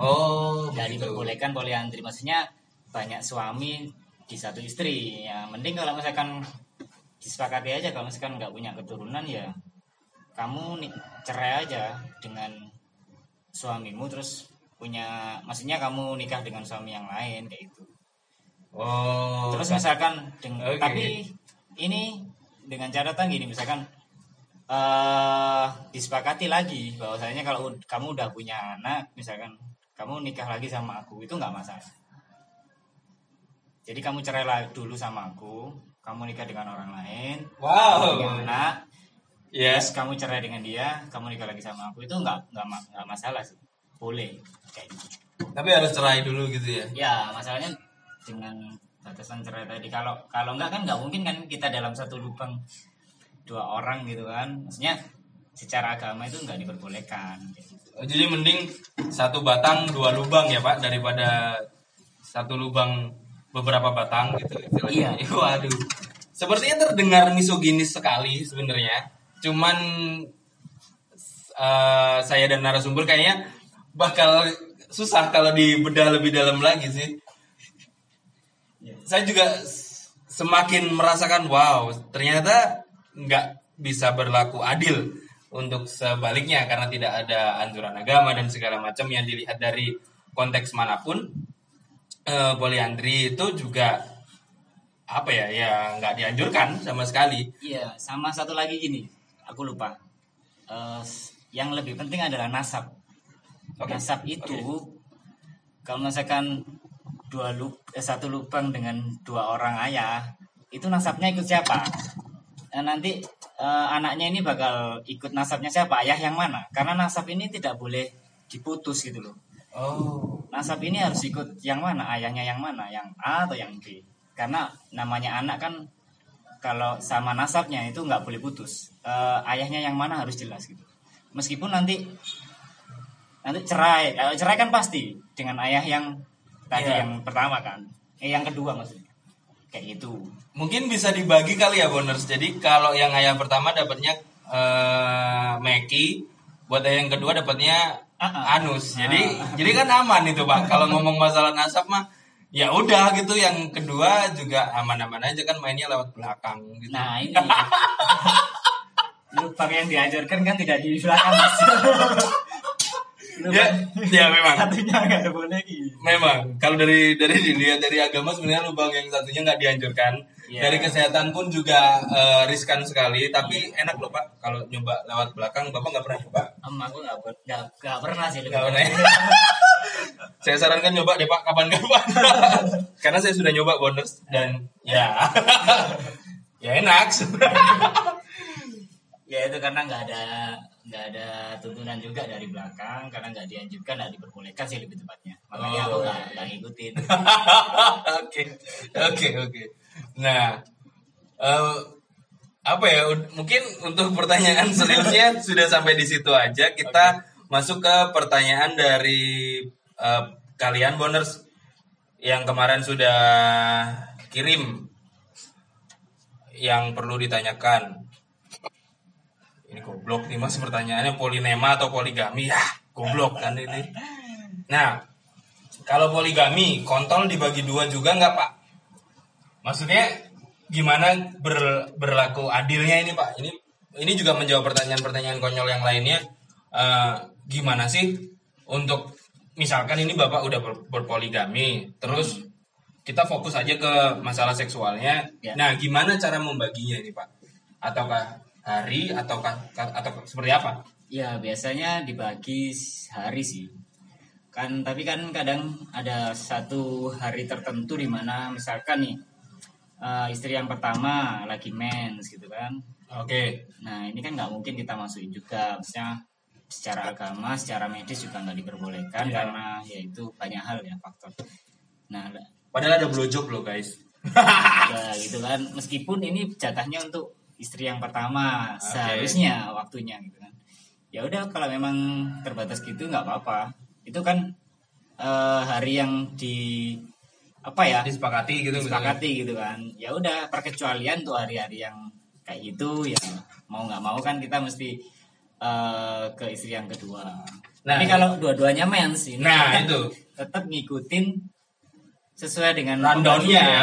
Speaker 1: Oh,
Speaker 2: nggak diperbolehkan poliandri. Maksudnya banyak suami di satu istri. Ya mending kalau misalkan disepakati aja kalau misalkan nggak punya keturunan ya kamu nih cerai aja dengan suamimu terus punya maksudnya kamu nikah dengan suami yang lain kayak gitu.
Speaker 1: Oh,
Speaker 2: terus misalkan deng-
Speaker 1: Oke.
Speaker 2: tapi ini dengan catatan gini misalkan eh disepakati lagi bahwasanya kalau kamu udah punya anak misalkan kamu nikah lagi sama aku itu nggak masalah. Jadi kamu cerai dulu sama aku kamu nikah dengan orang lain
Speaker 1: Wow.
Speaker 2: anak
Speaker 1: Yes.
Speaker 2: terus kamu cerai dengan dia kamu nikah lagi sama aku itu nggak nggak nggak masalah sih boleh kayak gitu
Speaker 1: Tapi harus cerai dulu gitu ya.
Speaker 2: ya masalahnya dengan batasan cerai tadi kalau kalau enggak kan nggak mungkin kan kita dalam satu lubang dua orang gitu kan maksudnya secara agama itu nggak diperbolehkan gitu.
Speaker 1: Jadi mending satu batang dua lubang ya Pak daripada satu lubang beberapa batang gitu. istilahnya.
Speaker 2: Iya.
Speaker 1: Waduh. Sepertinya terdengar misoginis sekali sebenarnya. Cuman eh, saya dan narasumber kayaknya bakal susah kalau dibedah lebih dalam lagi sih.
Speaker 2: Iya.
Speaker 1: Saya juga semakin merasakan wow ternyata nggak bisa berlaku adil untuk sebaliknya karena tidak ada anjuran agama dan segala macam yang dilihat dari konteks mana pun eh, poliandri itu juga apa ya ya nggak dianjurkan sama sekali.
Speaker 2: Iya sama satu lagi gini aku lupa. Eh, yang lebih penting adalah nasab.
Speaker 1: Oke,
Speaker 2: nasab itu kalau misalkan dua lu eh, satu lubang dengan dua orang ayah itu nasabnya ikut siapa? Eh, nanti eh, anaknya ini bakal ikut nasabnya siapa? Ayah yang mana? Karena nasab ini tidak boleh diputus gitu loh
Speaker 1: oh.
Speaker 2: Nasab ini harus ikut yang mana? Ayahnya yang mana? Yang A atau yang B? Karena namanya anak kan kalau sama nasabnya itu nggak boleh putus. Eh, ayahnya yang mana harus jelas gitu. Meskipun nanti nanti cerai. Kalau cerai kan pasti dengan ayah yang tadi
Speaker 1: Iya.
Speaker 2: yang pertama kan. Eh yang kedua maksudnya. Kayak gitu.
Speaker 1: Mungkin bisa dibagi kali ya boners. Jadi kalau yang ayah pertama dapatnya eh Meki. Buat ayah yang kedua dapatnya. Anus. Jadi jadi kan aman itu pak. Kalau ngomong masalah nasab mah ya udah gitu. Yang kedua juga aman-aman aja kan mainnya lewat belakang gitu.
Speaker 2: Nah ini. Lubang yang diajarkan kan tidak di belakang mas.
Speaker 1: Ya,
Speaker 2: lubang
Speaker 1: ya memang.
Speaker 2: Satunya nggak boleh gitu
Speaker 1: memang. Kalau dari dari dilihat dari agama sebenarnya lubang yang satunya nggak dianjurkan
Speaker 2: Iya.
Speaker 1: dari kesehatan pun juga eh, riskan sekali tapi enak loh pak kalau nyoba lewat belakang bapak nggak pernah coba
Speaker 2: Em, aku nggak ber- nggak nggak pernah sih
Speaker 1: Nggak pernah ya? saya sarankan nyoba deh pak kapan-kapan karena saya sudah nyoba bonus dan ya ya enak
Speaker 2: ya itu karena nggak ada nggak ada tuntunan juga dari belakang karena nggak dianjurkan nggak diperbolehkan sih lebih tepatnya makanya aku
Speaker 1: Oh,
Speaker 2: nggak
Speaker 1: iya.
Speaker 2: nggak ngikutin
Speaker 1: Oke, oke, oke. Nah, eh, apa ya? Mungkin untuk pertanyaan seriusnya sudah sampai di situ aja. Kita masuk ke pertanyaan dari eh, kalian boners yang kemarin sudah kirim yang perlu ditanyakan. Ini goblok nih mas pertanyaannya polinema atau poligami ya goblok kan ini. Nah kalau poligami kontol dibagi dua juga nggak pak? Maksudnya gimana ber- berlaku adilnya ini pak? Ini ini juga menjawab pertanyaan-pertanyaan konyol yang lainnya. Eh, gimana sih untuk misalkan ini bapak udah ber- berpoligami, terus kita fokus aja ke masalah seksualnya.
Speaker 2: Ya.
Speaker 1: Nah, gimana cara membaginya ini pak? Ataukah hari ataukah atau seperti apa?
Speaker 2: Ya biasanya dibagi hari sih. Kan tapi kan kadang ada satu hari tertentu di mana misalkan nih eh, istri yang pertama lagi mens gitu kan.
Speaker 1: Oke.
Speaker 2: Nah ini kan nggak mungkin kita masukin juga, maksudnya secara agama, secara medis juga nggak diperbolehkan
Speaker 1: Iya.
Speaker 2: karena ya itu banyak hal ya faktor. Nah
Speaker 1: Padahal ada blowjob loh guys.
Speaker 2: ya gitu kan, meskipun ini jatahnya untuk istri yang pertama
Speaker 1: Oke.
Speaker 2: seharusnya waktunya gitu kan. Ya udah kalau memang terbatas gitu nggak apa-apa. Itu kan eh, hari yang di apa ya
Speaker 1: Disepakati gitu misalnya.
Speaker 2: disepakati gitu kan ya udah perkecualian tuh hari-hari yang kayak gitu ya mau nggak mau kan kita mesti eh, ke istri yang kedua
Speaker 1: Nah,
Speaker 2: tapi kalau dua-duanya mens ini
Speaker 1: Nah,
Speaker 2: tetap,
Speaker 1: itu.
Speaker 2: tetap ngikutin sesuai dengan
Speaker 1: Rundown-nya ya.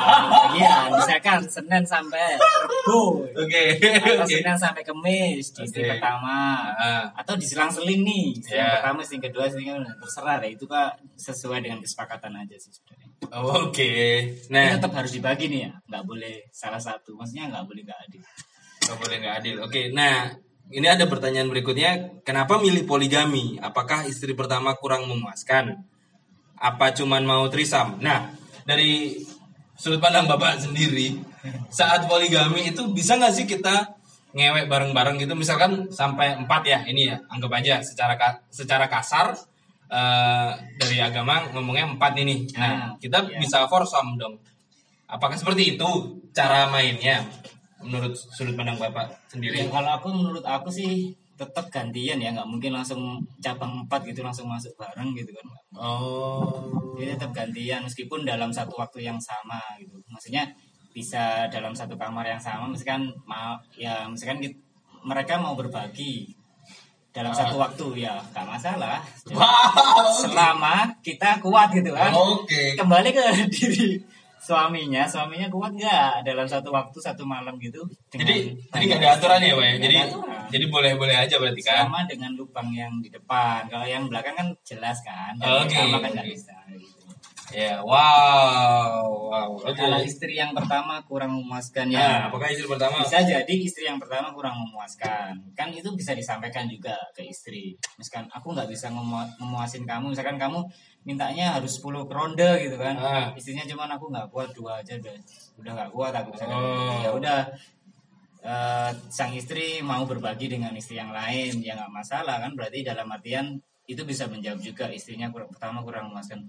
Speaker 2: Iya, misalkan Senin sampai
Speaker 1: Oke.
Speaker 2: atau
Speaker 1: Oke.
Speaker 2: Senin sampai Kemis di istri
Speaker 1: Oke.
Speaker 2: pertama
Speaker 1: Ah.
Speaker 2: atau diselang-seling nih istri yang
Speaker 1: Ya.
Speaker 2: pertama istri kedua istri kedua. terserah deh itu kak sesuai dengan kesepakatan aja sih sebenarnya
Speaker 1: Oke.
Speaker 2: Tapi
Speaker 1: Nah,
Speaker 2: tetap harus dibagi nih ya, nggak boleh salah satu. Maksudnya nggak boleh nggak adil.
Speaker 1: nggak boleh nggak adil. Oke. Nah, ini ada pertanyaan berikutnya. Kenapa milih poligami? Apakah istri pertama kurang memuaskan? Apa cuman mau trisam? Nah, dari sudut pandang bapak sendiri, saat poligami itu bisa nggak sih kita ngewek bareng-bareng gitu? Misalkan sampai empat ya, ini ya, anggap aja secara secara kasar eh, dari agama ngomongnya empat ini. Nah,
Speaker 2: Ah,
Speaker 1: kita
Speaker 2: iya.
Speaker 1: bisa foursome dong. Apakah seperti itu cara mainnya menurut sudut pandang bapak sendiri?
Speaker 2: Ya, kalau aku menurut aku sih tetap gantian ya, nggak mungkin langsung cabang empat gitu langsung masuk bareng gitu kan.
Speaker 1: Oh.
Speaker 2: Jadi tetap gantian meskipun dalam satu waktu yang sama gitu. Maksudnya bisa dalam satu kamar yang sama, misalkan mau ya misalkan kit- mereka mau berbagi dalam satu waktu ya nggak masalah.
Speaker 1: Wow.
Speaker 2: Selama kita kuat gitu kan.
Speaker 1: Oke.
Speaker 2: kembali ke diri suaminya suaminya kuat nggak dalam satu waktu satu malam gitu
Speaker 1: Jadi jadi nggak ada aturan ya, Pak ya? Jadi
Speaker 2: aturan.
Speaker 1: jadi boleh-boleh aja berarti kan?
Speaker 2: sama dengan lubang yang di depan kalau yang belakang kan jelas kan
Speaker 1: Oke,
Speaker 2: sama kan nggak
Speaker 1: oke.
Speaker 2: bisa gitu.
Speaker 1: Ya, wow. Wow. Oke.
Speaker 2: kalau istri yang pertama kurang memuaskan
Speaker 1: Nah,
Speaker 2: ya
Speaker 1: apakah istri pertama?
Speaker 2: bisa jadi istri yang pertama kurang memuaskan kan itu bisa disampaikan juga ke istri misalkan aku nggak bisa memu- memuasin kamu misalkan kamu mintanya harus 10 ronde gitu kan
Speaker 1: Ah.
Speaker 2: istrinya cuman aku nggak kuat dua aja udah udah nggak kuat aku misalkan
Speaker 1: Oh.
Speaker 2: ya udah eh, sang istri mau berbagi dengan istri yang lain ya nggak masalah kan berarti dalam artian itu bisa menjawab juga istrinya kurang, pertama kurang memuaskan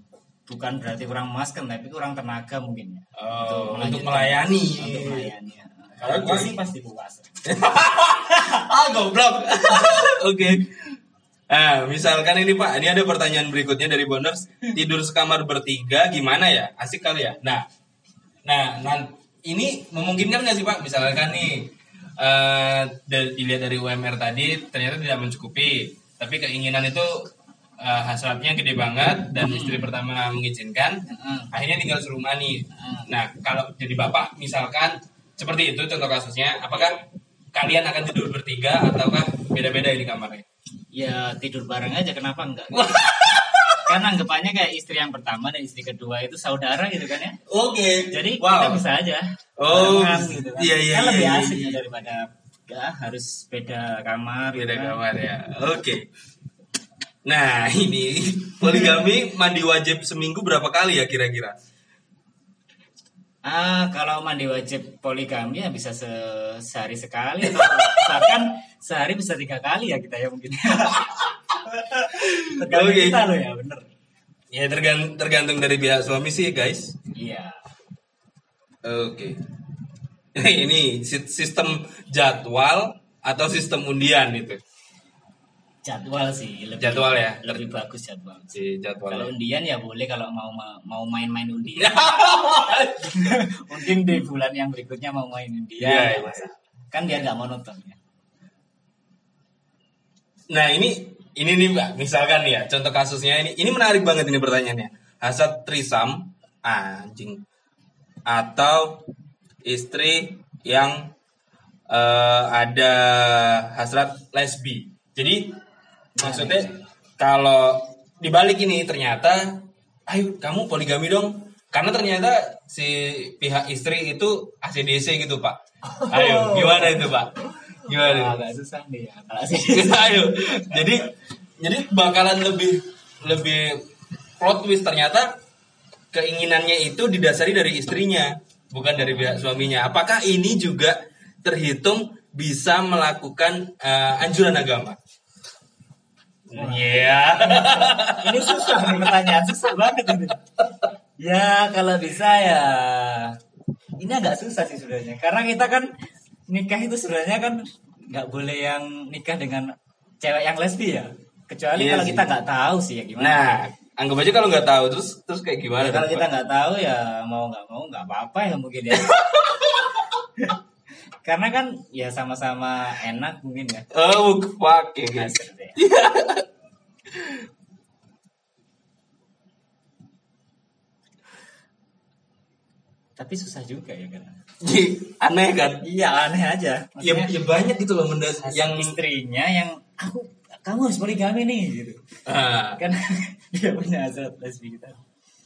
Speaker 2: bukan berarti kurang memuaskan tapi kurang tenaga mungkin ya
Speaker 1: Oh, untuk
Speaker 2: melanjutkan-
Speaker 1: melayani.
Speaker 2: untuk melayani ya. kalau puas sih pasti puas
Speaker 1: ah, goblok. Oke. Nah, misalkan ini Pak, ini ada pertanyaan berikutnya dari Boners. Tidur sekamar bertiga gimana ya? Asik kali ya? Nah, nah, nah ini memungkinkan nggak sih Pak? Misalkan nih, eh dari, dilihat dari UMR tadi, ternyata tidak mencukupi. Tapi keinginan itu eh, hasratnya gede banget dan istri pertama mengizinkan.
Speaker 2: Heeh.
Speaker 1: Akhirnya tinggal serumah nih.
Speaker 2: Heeh.
Speaker 1: Nah, kalau jadi bapak, misalkan seperti itu contoh kasusnya, apakah kalian akan tidur bertiga ataukah beda-beda ini kamarnya?
Speaker 2: ya tidur bareng aja kenapa enggak kan anggapannya kayak istri yang pertama dan istri kedua itu saudara gitu kan ya
Speaker 1: Oke.
Speaker 2: jadi
Speaker 1: wow.
Speaker 2: kita bisa aja
Speaker 1: Oh,
Speaker 2: gitu kan
Speaker 1: iya, iya,
Speaker 2: kan
Speaker 1: iya,
Speaker 2: lebih
Speaker 1: iya,
Speaker 2: asik
Speaker 1: iya.
Speaker 2: ya daripada ya harus beda kamar gitu
Speaker 1: beda
Speaker 2: kan.
Speaker 1: kamar ya. Oke. Nah, ini poligami mandi wajib seminggu berapa kali ya kira-kira?
Speaker 2: ah kalau mandi wajib poligami ya bisa se- sehari sekali atau bahkan sehari bisa tiga kali ya kita ya mungkin tergantung
Speaker 1: Oke.
Speaker 2: kita loh ya bener
Speaker 1: Ya tergantung, tergantung dari pihak suami sih, guys.
Speaker 2: iya
Speaker 1: Oke. Ini si- sistem jadwal atau sistem undian itu.
Speaker 2: Jadwal sih lebih
Speaker 1: Jadwal ya?
Speaker 2: lebih bagus jadwal
Speaker 1: di jadwal
Speaker 2: kalau undian ya boleh kalau mau mau main-main undian mungkin di bulan yang berikutnya mau main undian nggak
Speaker 1: iya.
Speaker 2: masalah. kan biar nggak monoton ya
Speaker 1: Nah ini ini nih mbak, misalkan ya contoh kasusnya ini ini menarik banget ini pertanyaannya. Hasad trisam anjing atau istri yang eh, ada hasrat lesbi. Jadi maksudnya kalau dibalik ini ternyata, ayo kamu poligami dong. Karena ternyata si pihak istri itu ACDC gitu pak. Ayo gimana itu pak? Gimana?
Speaker 2: agak susah nih ya kalau
Speaker 1: Ayo. Jadi jadi bakalan lebih lebih plot twist ternyata keinginannya itu didasari dari istrinya, bukan dari pihak suaminya. Apakah ini juga terhitung bisa melakukan eh, anjuran agama? Iya.
Speaker 2: ini susah nih pertanyaan susah banget ini ya kalau bisa ya ini agak susah sih sebenarnya karena kita kan nikah itu sebenarnya kan nggak boleh yang nikah dengan cewek yang lesbi ya kecuali
Speaker 1: Iya
Speaker 2: kalau
Speaker 1: sih.
Speaker 2: kita nggak tahu sih ya gimana
Speaker 1: Nah, anggap aja kalau nggak tahu terus terus kayak gimana?
Speaker 2: Ya, kalau kita nggak tahu ya mau nggak mau nggak apa-apa ya mungkin ya karena kan ya sama-sama enak mungkin ya
Speaker 1: Oh, fuck ya, guys.
Speaker 2: Tapi susah juga ya kan
Speaker 1: Aneh kan?
Speaker 2: iya aneh aja
Speaker 1: Ya,
Speaker 2: Maksudnya,
Speaker 1: ya banyak gitu loh mendas
Speaker 2: yang
Speaker 1: yang
Speaker 2: istrinya yang aku kamu harus poligami nih gitu
Speaker 1: Ah,
Speaker 2: kan dia punya hasrat lesbi kita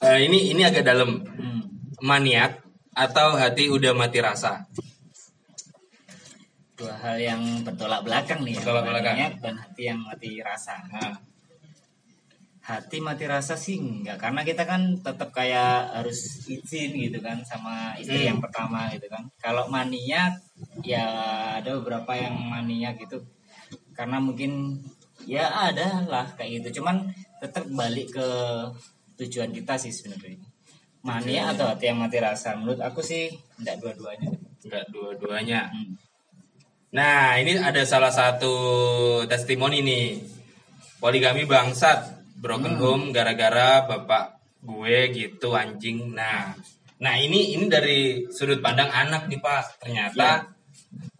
Speaker 1: eh, ini ini agak dalam.
Speaker 2: hmm.
Speaker 1: maniak atau hati udah mati rasa?
Speaker 2: Dua hal yang bertolak belakang nih ya
Speaker 1: Bertolak belakang.
Speaker 2: Maniak dan hati yang mati rasa.
Speaker 1: Nah,
Speaker 2: hati mati rasa sih enggak karena kita kan tetap kayak harus izin gitu kan sama istri
Speaker 1: Hmm.
Speaker 2: yang pertama gitu kan. Kalau maniak ya ada beberapa yang maniak gitu. Karena mungkin ya ada lah kayak gitu. Cuman tetap balik ke tujuan kita sih sebenarnya. Maniak atau hati yang mati rasa? Menurut aku sih enggak dua-duanya.
Speaker 1: Enggak dua-duanya.
Speaker 2: Hmm.
Speaker 1: Nah, ini ada salah satu testimoni nih. Poligami bangsat, broken home gara-gara bapak gue gitu anjing. Nah, nah ini ini dari sudut pandang anak nih Pak. Ternyata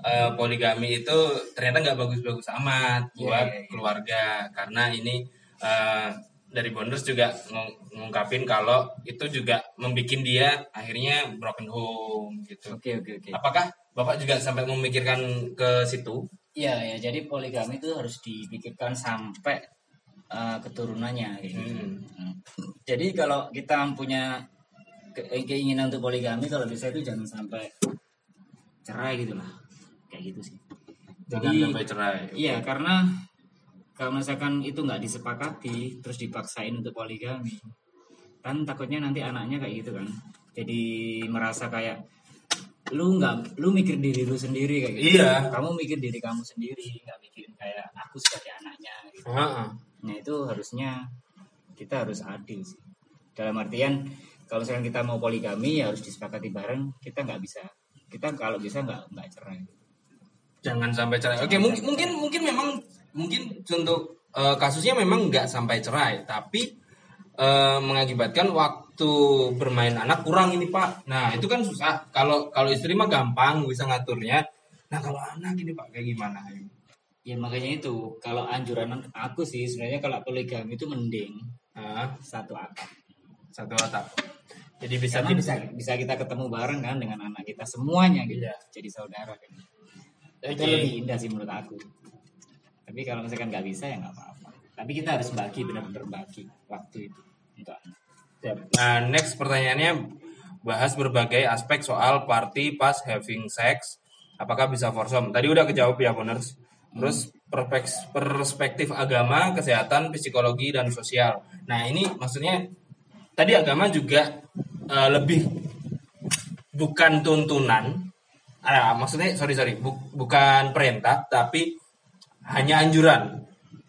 Speaker 1: eh, poligami itu ternyata nggak bagus-bagus amat
Speaker 2: Iya,
Speaker 1: buat
Speaker 2: iya, iya.
Speaker 1: keluarga karena ini eh, dari Bonders juga ngung- ngungkapin kalau itu juga membuat dia akhirnya broken home gitu.
Speaker 2: oke oke oke
Speaker 1: Apakah Bapak juga sampai memikirkan ke situ?
Speaker 2: Iya ya, jadi poligami itu harus dipikirkan sampai uh, keturunannya gitu.
Speaker 1: Hmm.
Speaker 2: Hmm. Jadi kalau kita punya ke- keinginan untuk poligami, kalau bisa itu jangan sampai cerai gitu lah, kayak gitu sih.
Speaker 1: Jangan
Speaker 2: Jadi-
Speaker 1: sampai cerai.
Speaker 2: Iya, karena kalau misalkan itu nggak disepakati, terus dipaksain untuk poligami, kan takutnya nanti anaknya kayak gitu kan. Jadi merasa kayak lu nggak, lu mikir diri lu sendiri kayak gitu.
Speaker 1: Iya.
Speaker 2: Kamu mikir diri kamu sendiri, nggak mikirin kayak aku sebagai anaknya. Gitu.
Speaker 1: Heeh.
Speaker 2: Nah itu harusnya kita harus adil sih. Dalam artian kalau misalkan kita mau poligami ya harus disepakati bareng. Kita nggak bisa, kita kalau bisa nggak nggak cerai.
Speaker 1: Jangan sampai cerai. Oke, mungkin mungkin mungkin memang mungkin untuk eh, kasusnya memang nggak sampai cerai, tapi eh, mengakibatkan waktu bermain anak kurang ini Pak. Nah itu kan susah. Kalau kalau istri mah gampang bisa ngaturnya. Nah kalau anak ini Pak kayak gimana?
Speaker 2: Ya makanya itu kalau anjuran aku sih sebenarnya kalau poligami itu mending
Speaker 1: Nah,
Speaker 2: satu atap.
Speaker 1: satu atap. Jadi bisa
Speaker 2: Karena bisa bisa kita ketemu bareng kan dengan anak kita semuanya gitu.
Speaker 1: Iya.
Speaker 2: Jadi saudara kan.
Speaker 1: Oke.
Speaker 2: Itu lebih indah sih menurut aku. Tapi kalau misalkan nggak bisa ya nggak apa-apa. Tapi kita harus bagi benar-benar bagi waktu itu untuk anak.
Speaker 1: Nah, next pertanyaannya bahas berbagai aspek soal party pas having sex. Apakah bisa foursome? Tadi udah kejawab ya, Boners. Terus perspektif agama, kesehatan, psikologi dan sosial. Nah, ini maksudnya tadi agama juga eh, lebih bukan tuntunan. Ah, maksudnya sorry sorry, bu- bukan perintah, tapi hanya anjuran.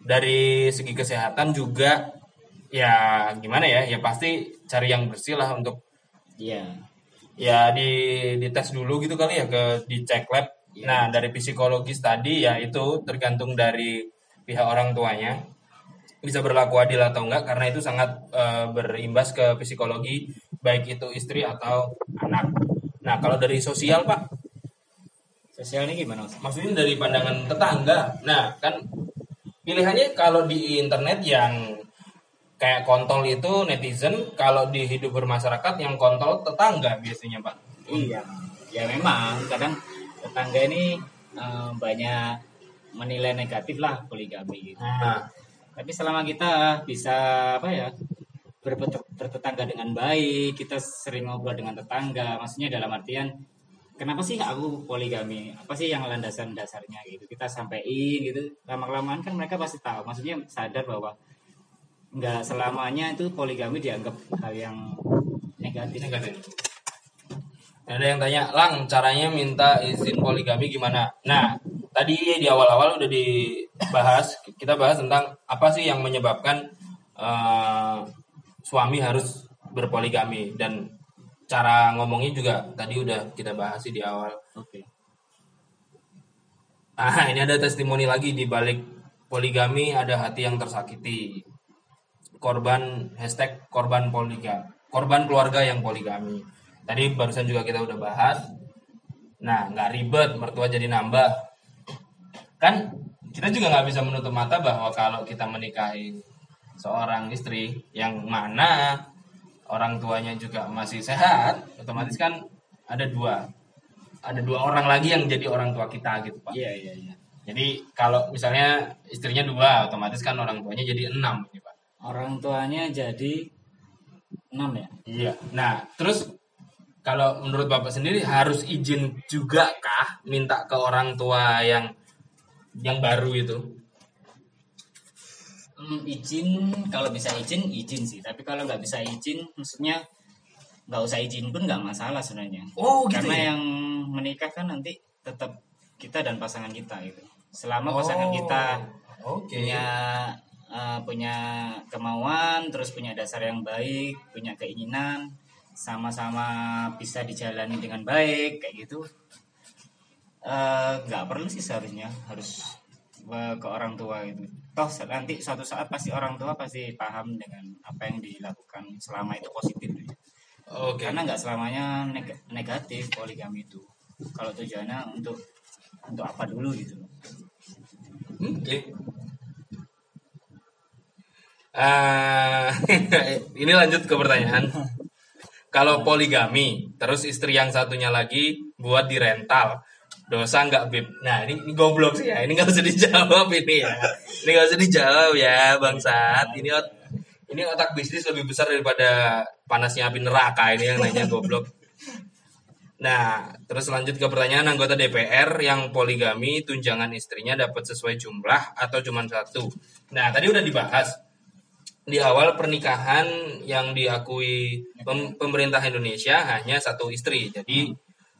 Speaker 1: Dari segi kesehatan juga ya gimana ya ya pasti cari yang bersih lah untuk
Speaker 2: Iya.
Speaker 1: ya di dites dulu gitu kali ya ke dicek lab
Speaker 2: Iya.
Speaker 1: nah dari psikologis tadi ya itu tergantung dari pihak orang tuanya bisa berlaku adil atau enggak karena itu sangat eh, berimbas ke psikologi baik itu istri atau anak. Nah, kalau dari sosial, Pak,
Speaker 2: Sosial ini gimana?
Speaker 1: Maksudnya dari pandangan tetangga. Nah, kan pilihannya kalau di internet yang kayak kontol itu netizen, kalau di hidup bermasyarakat yang kontol tetangga biasanya, Pak.
Speaker 2: Iya. Ya memang kadang tetangga ini eh, banyak menilai negatif lah poligami gitu.
Speaker 1: Nah,
Speaker 2: Tapi selama kita bisa apa ya bertetangga dengan baik, kita sering ngobrol dengan tetangga, maksudnya dalam artian kenapa sih aku poligami? Apa sih yang landasan dasarnya gitu? Kita sampaikan gitu. Lama-kelamaan kan mereka pasti tahu. Maksudnya sadar bahwa nggak selamanya itu poligami dianggap hal yang negatif.
Speaker 1: negatif. Ada yang tanya, Lang, caranya minta izin poligami gimana? Nah, tadi di awal-awal udah dibahas, kita bahas tentang apa sih yang menyebabkan eh, suami harus berpoligami dan cara ngomongnya juga tadi udah kita bahas sih di awal.
Speaker 2: Oke.
Speaker 1: Ah, ini ada testimoni lagi di balik poligami ada hati yang tersakiti. Korban hashtag korban poligami, korban keluarga yang poligami. Tadi barusan juga kita udah bahas. Nah, nggak ribet, mertua jadi nambah. Kan kita juga nggak bisa menutup mata bahwa kalau kita menikahi seorang istri yang mana orang tuanya juga masih sehat, otomatis kan ada dua, ada dua orang lagi yang jadi orang tua kita gitu pak.
Speaker 2: Iya iya iya.
Speaker 1: Jadi kalau misalnya istrinya dua, otomatis kan orang tuanya jadi enam, gitu, Pak.
Speaker 2: Orang tuanya jadi enam ya.
Speaker 1: Iya. Nah, terus kalau menurut Bapak sendiri harus izin juga kah minta ke orang tua yang yang baru itu?
Speaker 2: Hmm, izin kalau bisa izin izin sih. Tapi kalau nggak bisa izin, maksudnya nggak usah izin pun nggak masalah sebenarnya.
Speaker 1: Oh, gitu
Speaker 2: Karena
Speaker 1: ya?
Speaker 2: yang menikah kan nanti tetap kita dan pasangan kita gitu. Selama pasangan
Speaker 1: Oh,
Speaker 2: kita
Speaker 1: Oke.
Speaker 2: punya eh, punya kemauan, terus punya dasar yang baik, punya keinginan, sama-sama bisa dijalani dengan baik kayak gitu. Eh, nggak perlu sih seharusnya harus eh, ke orang tua gitu. Toh nanti suatu saat pasti orang tua pasti paham dengan apa yang dilakukan selama itu positif. gitu.
Speaker 1: Oke.
Speaker 2: Karena nggak selamanya neg- negatif poligami itu. Kalau tujuannya untuk untuk apa dulu gitu.
Speaker 1: Oke. Ah, ini lanjut ke pertanyaan. Kalau poligami, terus istri yang satunya lagi buat di rental, dosa nggak bib? Nah ini, ini goblok sih ya, ini nggak usah dijawab ini ya, ini nggak usah dijawab ya bangsat. Ini ot- ini otak bisnis lebih besar daripada panasnya api neraka ini yang nanya goblok. Nah, terus lanjut ke pertanyaan anggota DPR yang poligami tunjangan istrinya dapat sesuai jumlah atau cuma satu. Nah, tadi udah dibahas di awal pernikahan yang diakui pem- pemerintah Indonesia hanya satu istri. Jadi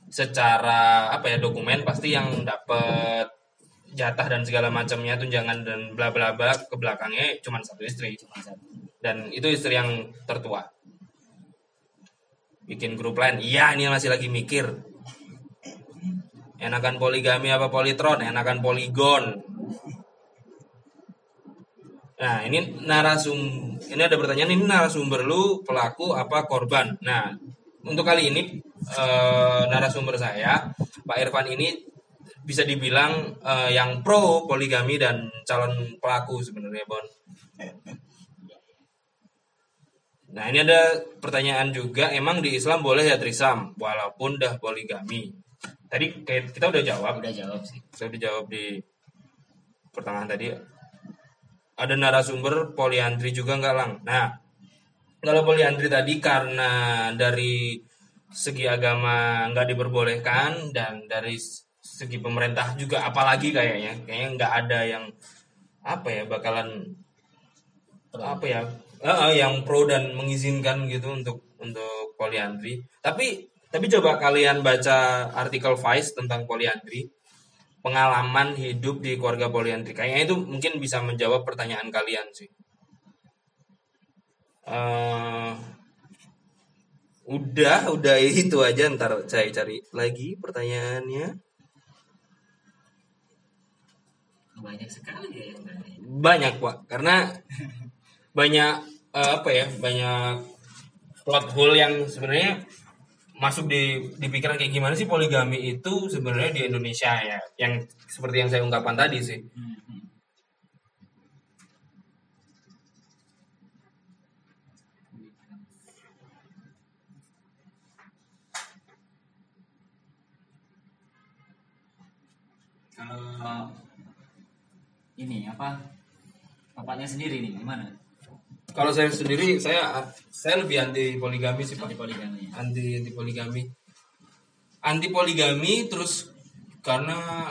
Speaker 1: secara apa ya dokumen pasti yang dapat jatah dan segala macamnya tunjangan dan bla bla bla ke belakangnya cuma satu istri. Dan itu istri yang tertua. Bikin grup lain. Iya ini masih lagi mikir. Enakan poligami apa politron enakan poligon nah ini narasum ini ada pertanyaan ini narasumber lu pelaku apa korban nah untuk kali ini eh, narasumber saya Pak Irfan ini bisa dibilang eh, yang pro poligami dan calon pelaku sebenarnya Bon Nah ini ada pertanyaan juga, emang di Islam boleh ya trisam walaupun dah poligami? Tadi kayak kita udah jawab,
Speaker 2: Udah jawab sih.
Speaker 1: kita udah jawab di pertengahan tadi. Ada narasumber poliandri juga nggak lang? Nah kalau poliandri tadi karena dari segi agama nggak diperbolehkan dan dari segi pemerintah juga apalagi kayaknya kayaknya nggak ada yang apa ya bakalan apa ya eh, eh, yang pro dan mengizinkan gitu untuk untuk poliandri. Tapi tapi coba kalian baca artikel Vice tentang poliandri pengalaman hidup di keluarga poliandri kayaknya itu mungkin bisa menjawab pertanyaan kalian sih. Eh, udah udah itu aja. Ntar saya cari lagi pertanyaannya.
Speaker 2: Banyak sekali ya yang
Speaker 1: banyak pak. Karena banyak eh, apa ya banyak plot hole yang sebenarnya masuk di di pikiran kayak gimana sih poligami itu sebenarnya di Indonesia ya yang seperti yang saya ungkapkan tadi sih.
Speaker 2: Kalau ini apa bapaknya sendiri nih gimana?
Speaker 1: Kalau saya sendiri saya saya lebih anti poligami sih pak.
Speaker 2: Anti poligami.
Speaker 1: anti anti poligami. Anti poligami terus karena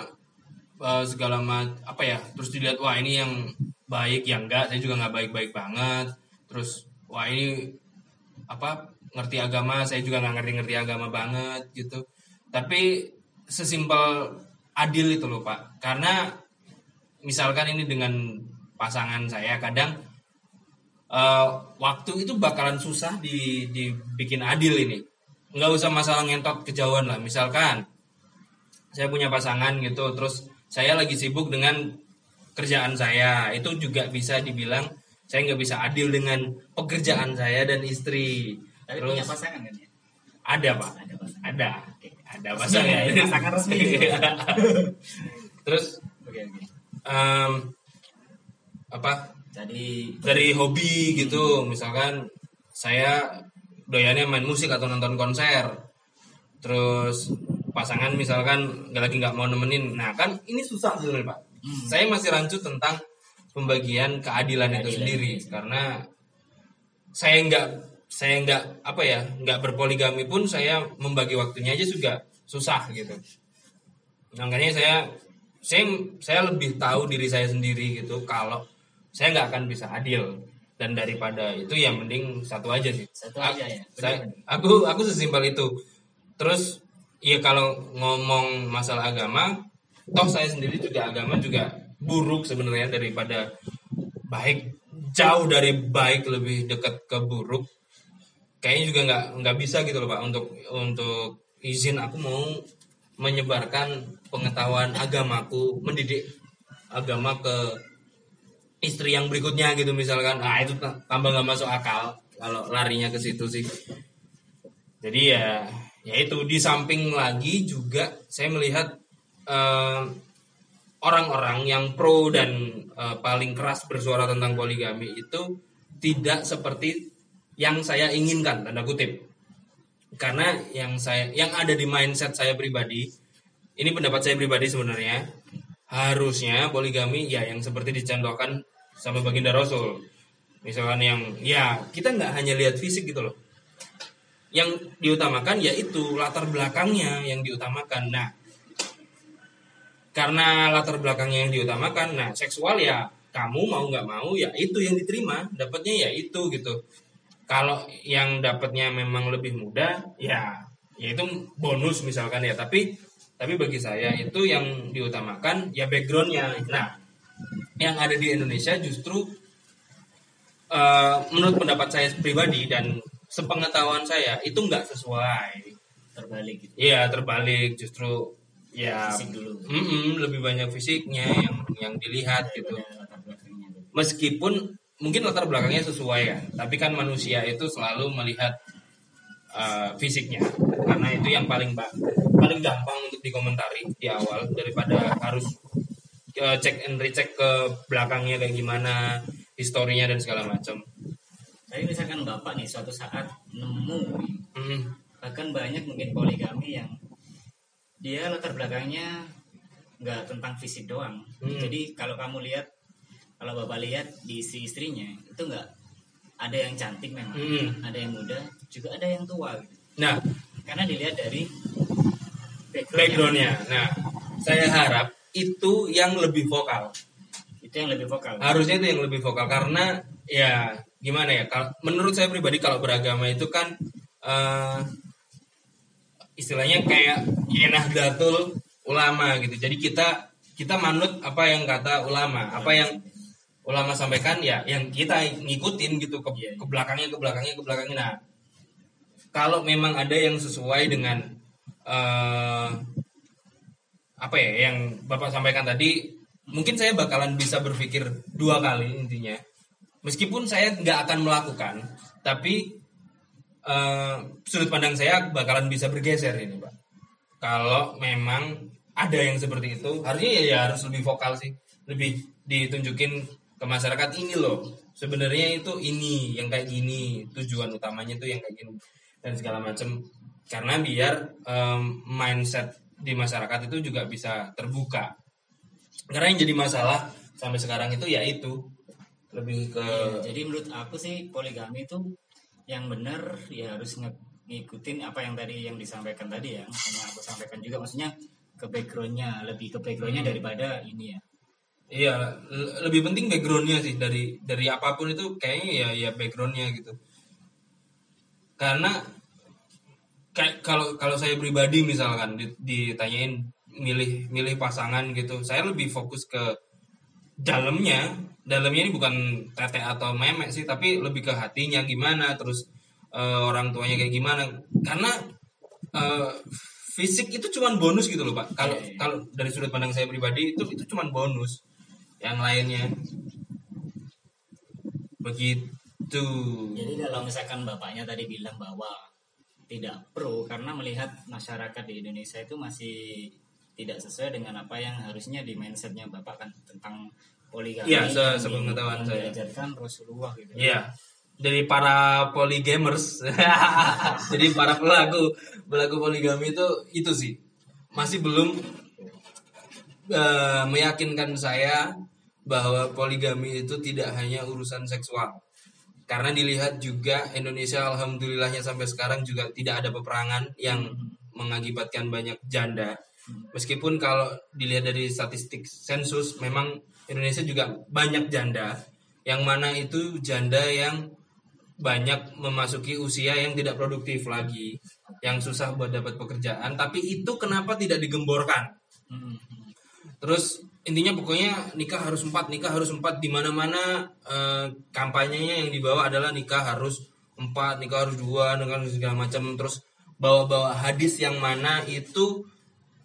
Speaker 1: eh, segala mat apa ya terus dilihat wah ini yang baik yang enggak saya juga nggak baik baik banget. Terus wah ini apa ngerti agama saya juga nggak ngerti ngerti agama banget gitu. Tapi sesimpel adil itu loh pak. Karena misalkan ini dengan pasangan saya kadang eh, waktu itu bakalan susah di dibikin adil ini. Nggak usah masalah ngentot kejauhan lah. Misalkan saya punya pasangan gitu terus saya lagi sibuk dengan kerjaan saya. Itu juga bisa dibilang saya nggak bisa adil dengan pekerjaan saya dan istri.
Speaker 2: Tapi
Speaker 1: terus
Speaker 2: punya pasangan kan ya?
Speaker 1: ada pak.
Speaker 2: Ada pasangan.
Speaker 1: ada. Ada
Speaker 2: Resmi
Speaker 1: pasangan
Speaker 2: ya, ini pasangan resmi.
Speaker 1: terus
Speaker 2: Oke oke.
Speaker 1: em, apa
Speaker 2: Jadi
Speaker 1: dari hobi gitu misalkan saya doyannya main musik atau nonton konser. Terus pasangan misalkan nggak lagi nggak mau nemenin. Nah kan ini susah sebenarnya pak.
Speaker 2: Hmm.
Speaker 1: saya masih rancu tentang pembagian keadilan, itu
Speaker 2: Keadilan.
Speaker 1: sendiri. karena saya nggak saya nggak apa ya nggak berpoligami pun saya membagi waktunya aja juga susah gitu. Makanya saya saya saya lebih tahu diri saya sendiri gitu kalau saya nggak akan bisa adil. Dan daripada itu ya mending satu aja sih.
Speaker 2: Satu aja ya?
Speaker 1: saya aku aku sesimpel itu. Terus ya kalau ngomong masalah agama toh saya sendiri juga agama juga buruk sebenarnya daripada baik jauh dari baik lebih dekat ke buruk. Kayaknya juga nggak nggak bisa gitu loh pak untuk untuk izin. Aku mau menyebarkan pengetahuan agamaku mendidik agama ke istri yang berikutnya gitu misalkan. Ah itu ta- tambah nggak masuk akal kalau larinya ke situ sih. Jadi ya ya itu di samping lagi juga saya melihat eh, orang-orang yang pro dan eh, paling keras bersuara tentang poligami itu tidak seperti yang saya inginkan tanda kutip. Karena yang saya yang ada di mindset saya pribadi ini pendapat saya pribadi sebenarnya harusnya poligami ya yang seperti dicontohkan sama baginda Rasul. Misalkan yang ya kita nggak hanya lihat fisik gitu loh. Yang diutamakan yaitu latar belakangnya yang diutamakan. Nah karena latar belakangnya yang diutamakan nah seksual ya kamu mau nggak mau ya itu yang diterima. Dapatnya ya itu gitu. Kalau yang dapatnya memang lebih mudah ya ya itu bonus misalkan ya. Tapi tapi bagi saya itu yang diutamakan ya backgroundnya. Nah yang ada di Indonesia justru eh, menurut pendapat saya pribadi dan sepengetahuan saya itu nggak sesuai
Speaker 2: terbalik gitu.
Speaker 1: Iya terbalik justru ya
Speaker 2: Fisik dulu.
Speaker 1: mm-mm, lebih banyak fisiknya yang yang dilihat gitu
Speaker 2: Daripada latar belakangnya.
Speaker 1: meskipun mungkin latar belakangnya sesuai kan tapi kan manusia itu selalu melihat uh, fisiknya karena itu yang paling paling gampang untuk dikomentari di awal daripada harus uh, cek and recheck ke belakangnya kayak gimana historinya dan segala macam
Speaker 2: Tapi misalkan bapak nih suatu saat nemu
Speaker 1: Mm,
Speaker 2: bahkan banyak mungkin poligami yang dia latar belakangnya nggak tentang fisik doang.
Speaker 1: Hmm.
Speaker 2: Jadi kalau kamu lihat, kalau bapak lihat di si istrinya itu nggak ada yang cantik memang,
Speaker 1: Hmm.
Speaker 2: ada yang muda, juga ada yang tua. Gitu.
Speaker 1: nah
Speaker 2: Karena dilihat dari backgroundnya.
Speaker 1: backgroundnya nah saya harap itu yang lebih vokal
Speaker 2: itu yang lebih vokal.
Speaker 1: harusnya itu yang lebih vokal karena ya gimana ya kalau menurut saya pribadi kalau beragama itu kan eh, istilahnya kayak ya nahdlatul ulama gitu jadi kita kita manut apa yang kata ulama apa yang ulama sampaikan ya yang kita ngikutin gitu ke,
Speaker 2: Iya.
Speaker 1: ke belakangnya ke belakangnya ke belakangnya nah kalau memang ada yang sesuai dengan eh, apa ya yang bapak sampaikan tadi mungkin saya bakalan bisa berpikir dua kali intinya. Meskipun saya nggak akan melakukan tapi eh, sudut pandang saya bakalan bisa bergeser ini pak. Kalau memang ada yang seperti itu harusnya ya, ya harus lebih vokal sih. Lebih ditunjukin ke masyarakat ini loh sebenarnya itu ini yang kayak gini tujuan utamanya itu yang kayak gini dan segala macam karena biar em, mindset di masyarakat itu juga bisa terbuka karena yang jadi masalah sampai sekarang itu ya itu lebih ke
Speaker 2: Iya, jadi menurut aku sih poligami itu yang benar ya harus ngikutin apa yang tadi yang disampaikan tadi ya yang aku sampaikan juga maksudnya ke backgroundnya lebih ke backgroundnya
Speaker 1: Hmm.
Speaker 2: daripada ini ya
Speaker 1: Iya, le- lebih penting backgroundnya sih dari dari apa pun itu kayaknya ya ya backgroundnya gitu. Karena kayak kalau kalau saya pribadi misalkan di- ditanyain milih milih pasangan gitu, saya lebih fokus ke dalamnya. Dalamnya ini bukan tete atau memek sih, tapi lebih ke hatinya gimana, terus eh, orang tuanya kayak gimana. Karena eh, fisik itu cuman bonus gitu loh pak. Kalau
Speaker 2: Iya, iya.
Speaker 1: kalau dari sudut pandang saya pribadi itu itu cuman bonus yang lainnya begitu
Speaker 2: jadi kalau misalkan bapaknya tadi bilang bahwa tidak pro karena melihat masyarakat di Indonesia itu masih tidak sesuai dengan apa yang harusnya di mindsetnya bapak kan tentang poligami
Speaker 1: Iya, se- sepengetahuan saya.
Speaker 2: diajarkan Rasulullah gitu.
Speaker 1: Iya. Dari para polygamers jadi para pelaku pelaku poligami itu itu sih. Masih belum eh, meyakinkan saya bahwa poligami itu tidak hanya urusan seksual karena dilihat juga Indonesia alhamdulillahnya sampai sekarang juga tidak ada peperangan yang mengakibatkan banyak janda. Meskipun kalau dilihat dari statistik sensus memang Indonesia juga banyak janda. Yang mana itu janda yang banyak memasuki usia yang tidak produktif lagi yang susah buat dapat pekerjaan. Tapi itu kenapa tidak digemborkan?
Speaker 2: Hmm.
Speaker 1: Terus intinya pokoknya nikah harus empat, nikah harus empat di mana-mana eh, kampanyenya yang dibawa adalah nikah harus empat, nikah harus dua, dengan segala macam. Terus bawa-bawa hadis yang mana itu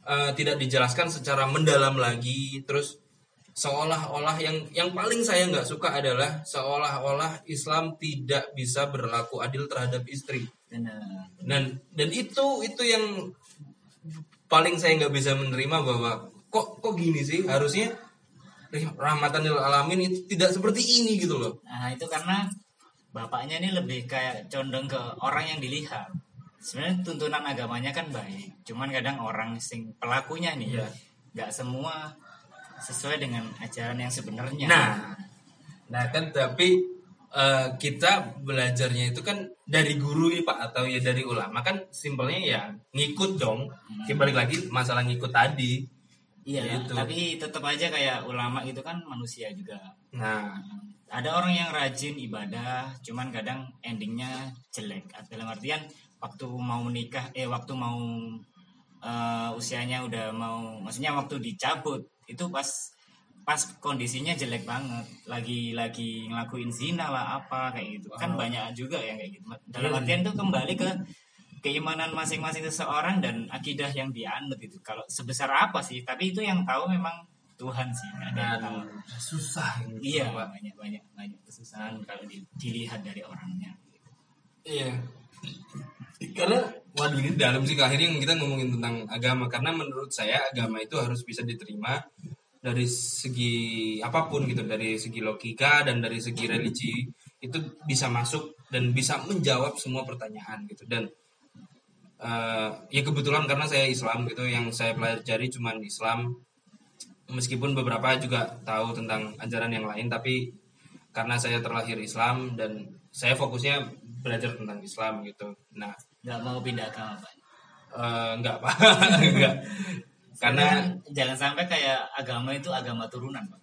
Speaker 1: eh, tidak dijelaskan secara mendalam lagi. Terus seolah-olah yang yang paling saya nggak suka adalah seolah-olah Islam tidak bisa berlaku adil terhadap istri
Speaker 2: Benar.
Speaker 1: dan dan itu itu yang paling saya nggak bisa menerima bahwa kok kok gini sih harusnya rahmatan lil alamin itu tidak seperti ini gitu loh
Speaker 2: Nah itu karena bapaknya ini lebih kayak condong ke orang yang dilihat. Sebenarnya tuntunan agamanya kan baik, cuman kadang orang sing pelakunya nih
Speaker 1: Iya.
Speaker 2: nggak semua sesuai dengan ajaran yang sebenarnya.
Speaker 1: nah nah kan tapi eh, kita belajarnya itu kan dari guru nih pak atau ya dari ulama kan simpelnya ya ngikut dong balik lagi masalah ngikut tadi
Speaker 2: iya,
Speaker 1: gitu.
Speaker 2: tapi tetap aja kayak ulama itu kan manusia juga.
Speaker 1: nah
Speaker 2: Ada orang yang rajin ibadah, cuman kadang endingnya jelek. Dalam artian waktu mau menikah, eh waktu mau eh, usianya udah mau, maksudnya waktu dicabut itu pas pas kondisinya jelek banget, lagi lagi ngelakuin zina lah apa kayak gitu. Kan
Speaker 1: Oh.
Speaker 2: banyak juga yang kayak gitu. Dalam
Speaker 1: Iya.
Speaker 2: artian tuh kembali ke keimanan masing-masing seseorang dan akidah yang dianut itu. Kalau sebesar apa sih? Tapi itu yang tahu memang Tuhan sih. ada yang tahu.
Speaker 1: dan susah
Speaker 2: Iya,
Speaker 1: Pak.
Speaker 2: banyak banyak banyak kesusahan kalau di- dilihat dari orangnya.
Speaker 1: Iya. Karena waduh ini dalam sih akhirnya kita ngomongin tentang agama karena menurut saya agama itu harus bisa diterima dari segi apa pun gitu dari segi logika dan dari segi religi itu bisa masuk dan bisa menjawab semua pertanyaan gitu dan eh, ya kebetulan karena saya Islam gitu yang saya pelajari cuman Islam meskipun beberapa juga tahu tentang ajaran yang lain tapi karena saya terlahir Islam dan saya fokusnya belajar tentang Islam gitu. Nah,
Speaker 2: Nggak mau pindah agama, Pak.
Speaker 1: eh, enggak pak, enggak. Karena
Speaker 2: jangan sampai kayak agama itu agama turunan, Pak.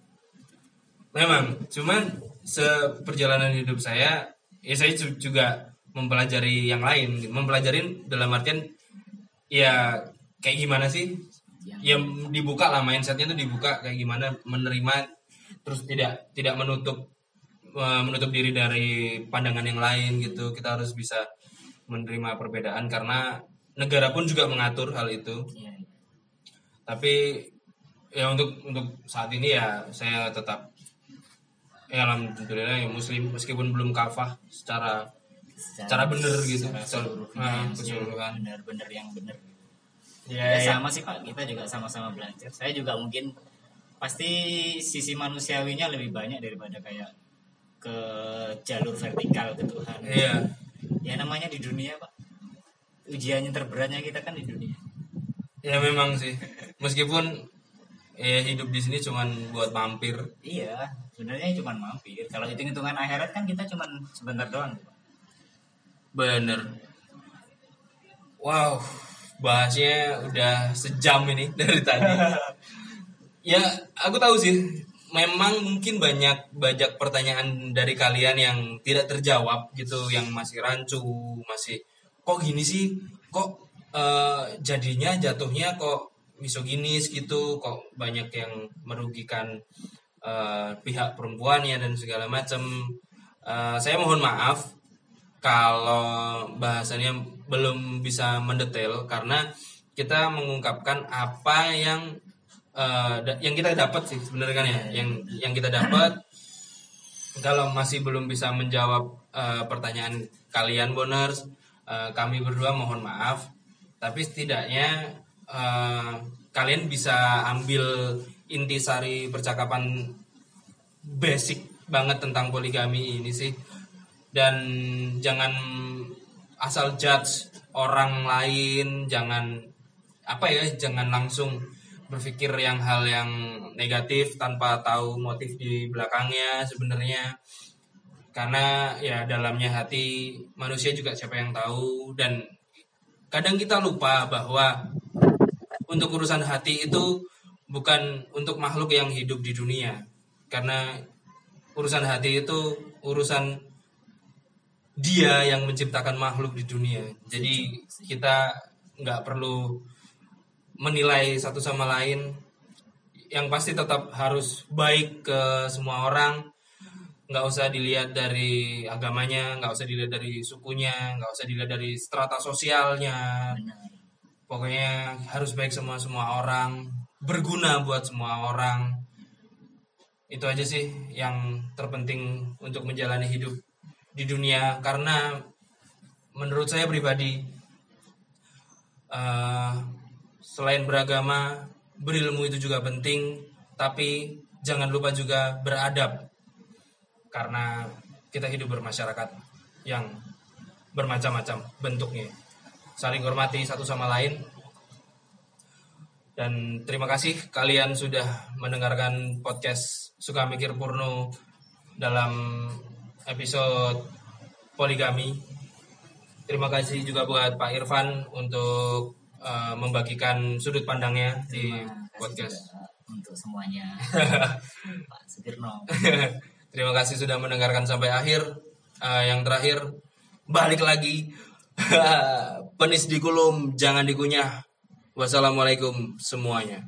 Speaker 1: memang, cuman seperjalanan hidup saya, ya saya ju- juga mempelajari yang lain, gitu. mempelajari dalam artian ya kayak gimana sih
Speaker 2: Yang
Speaker 1: ya dibuka lah mindsetnya tuh dibuka kayak gimana menerima terus tidak tidak menutup eh, menutup diri dari pandangan yang lain gitu kita harus bisa menerima perbedaan karena negara pun juga mengatur hal itu
Speaker 2: Iya, iya.
Speaker 1: tapi ya untuk untuk saat ini ya saya tetap ya alhamdulillah ya muslim meskipun belum kafah secara secara bener gitu
Speaker 2: secara seluruhnya
Speaker 1: nah,
Speaker 2: yang
Speaker 1: keseluruhan.
Speaker 2: benar-benar yang benar
Speaker 1: ya,
Speaker 2: ya,
Speaker 1: ya.
Speaker 2: sama sih pak. Kita juga sama-sama belajar. Saya juga mungkin pasti sisi manusiawinya lebih banyak daripada kayak ke jalur vertikal ke Tuhan
Speaker 1: iya.
Speaker 2: Ya namanya di dunia pak. Ujiannya terberatnya kita kan di dunia.
Speaker 1: Ya memang sih. Meskipun ya hidup di sini cuman buat mampir.
Speaker 2: Iya sebenarnya cuma mampir. Kalau hitung hitungan akhirat kan kita cuma sebentar doang Pak.
Speaker 1: Bener. Wow bahasnya udah sejam ini dari tadi. Ya aku tahu sih memang mungkin banyak banyak pertanyaan dari kalian yang tidak terjawab gitu yang masih rancu masih kok gini sih? Kok eh, jadinya jatuhnya kok misoginis gitu? Kok banyak yang merugikan eh, pihak perempuannya dan segala macam Eh, saya mohon maaf kalau bahasanya belum bisa mendetail karena kita mengungkapkan apa yang da- yang kita dapat sih sebenarnya kan ya. Yang yang kita dapat kalau masih belum bisa menjawab eh, pertanyaan kalian boners eh, kami berdua mohon maaf. Tapi setidaknya eh, kalian bisa ambil intisari percakapan basic banget tentang poligami ini sih dan jangan asal judge orang lain jangan apa ya jangan langsung berpikir yang hal yang negatif tanpa tahu motif di belakangnya sebenarnya. Karena ya dalamnya hati manusia juga siapa yang tahu. Dan kadang kita lupa bahwa untuk urusan hati itu bukan untuk makhluk yang hidup di dunia. Karena urusan hati itu urusan dia yang menciptakan makhluk di dunia. Jadi kita nggak perlu menilai satu sama lain. Yang pasti tetap harus baik ke semua orang. Nggak usah dilihat dari agamanya nggak usah dilihat dari sukunya nggak usah dilihat dari strata sosialnya. Pokoknya harus baik semua semua orang berguna buat semua orang. Itu aja sih yang terpenting untuk menjalani hidup di dunia. Karena menurut saya pribadi eh, selain beragama berilmu itu juga penting tapi jangan lupa juga beradab. Karena kita hidup bermasyarakat yang bermacam-macam bentuknya. Saling hormati satu sama lain. Dan terima kasih kalian sudah mendengarkan podcast Suka Mikir Purno dalam episode poligami. Terima kasih juga buat Pak Irfan untuk eh, membagikan sudut pandangnya di
Speaker 2: Terima kasih
Speaker 1: podcast.
Speaker 2: juga untuk semuanya Pak Sugirno
Speaker 1: Terima kasih sudah mendengarkan sampai akhir. Eh, yang terakhir balik lagi penis di kulum jangan dikunyah. Wassalamualaikum semuanya.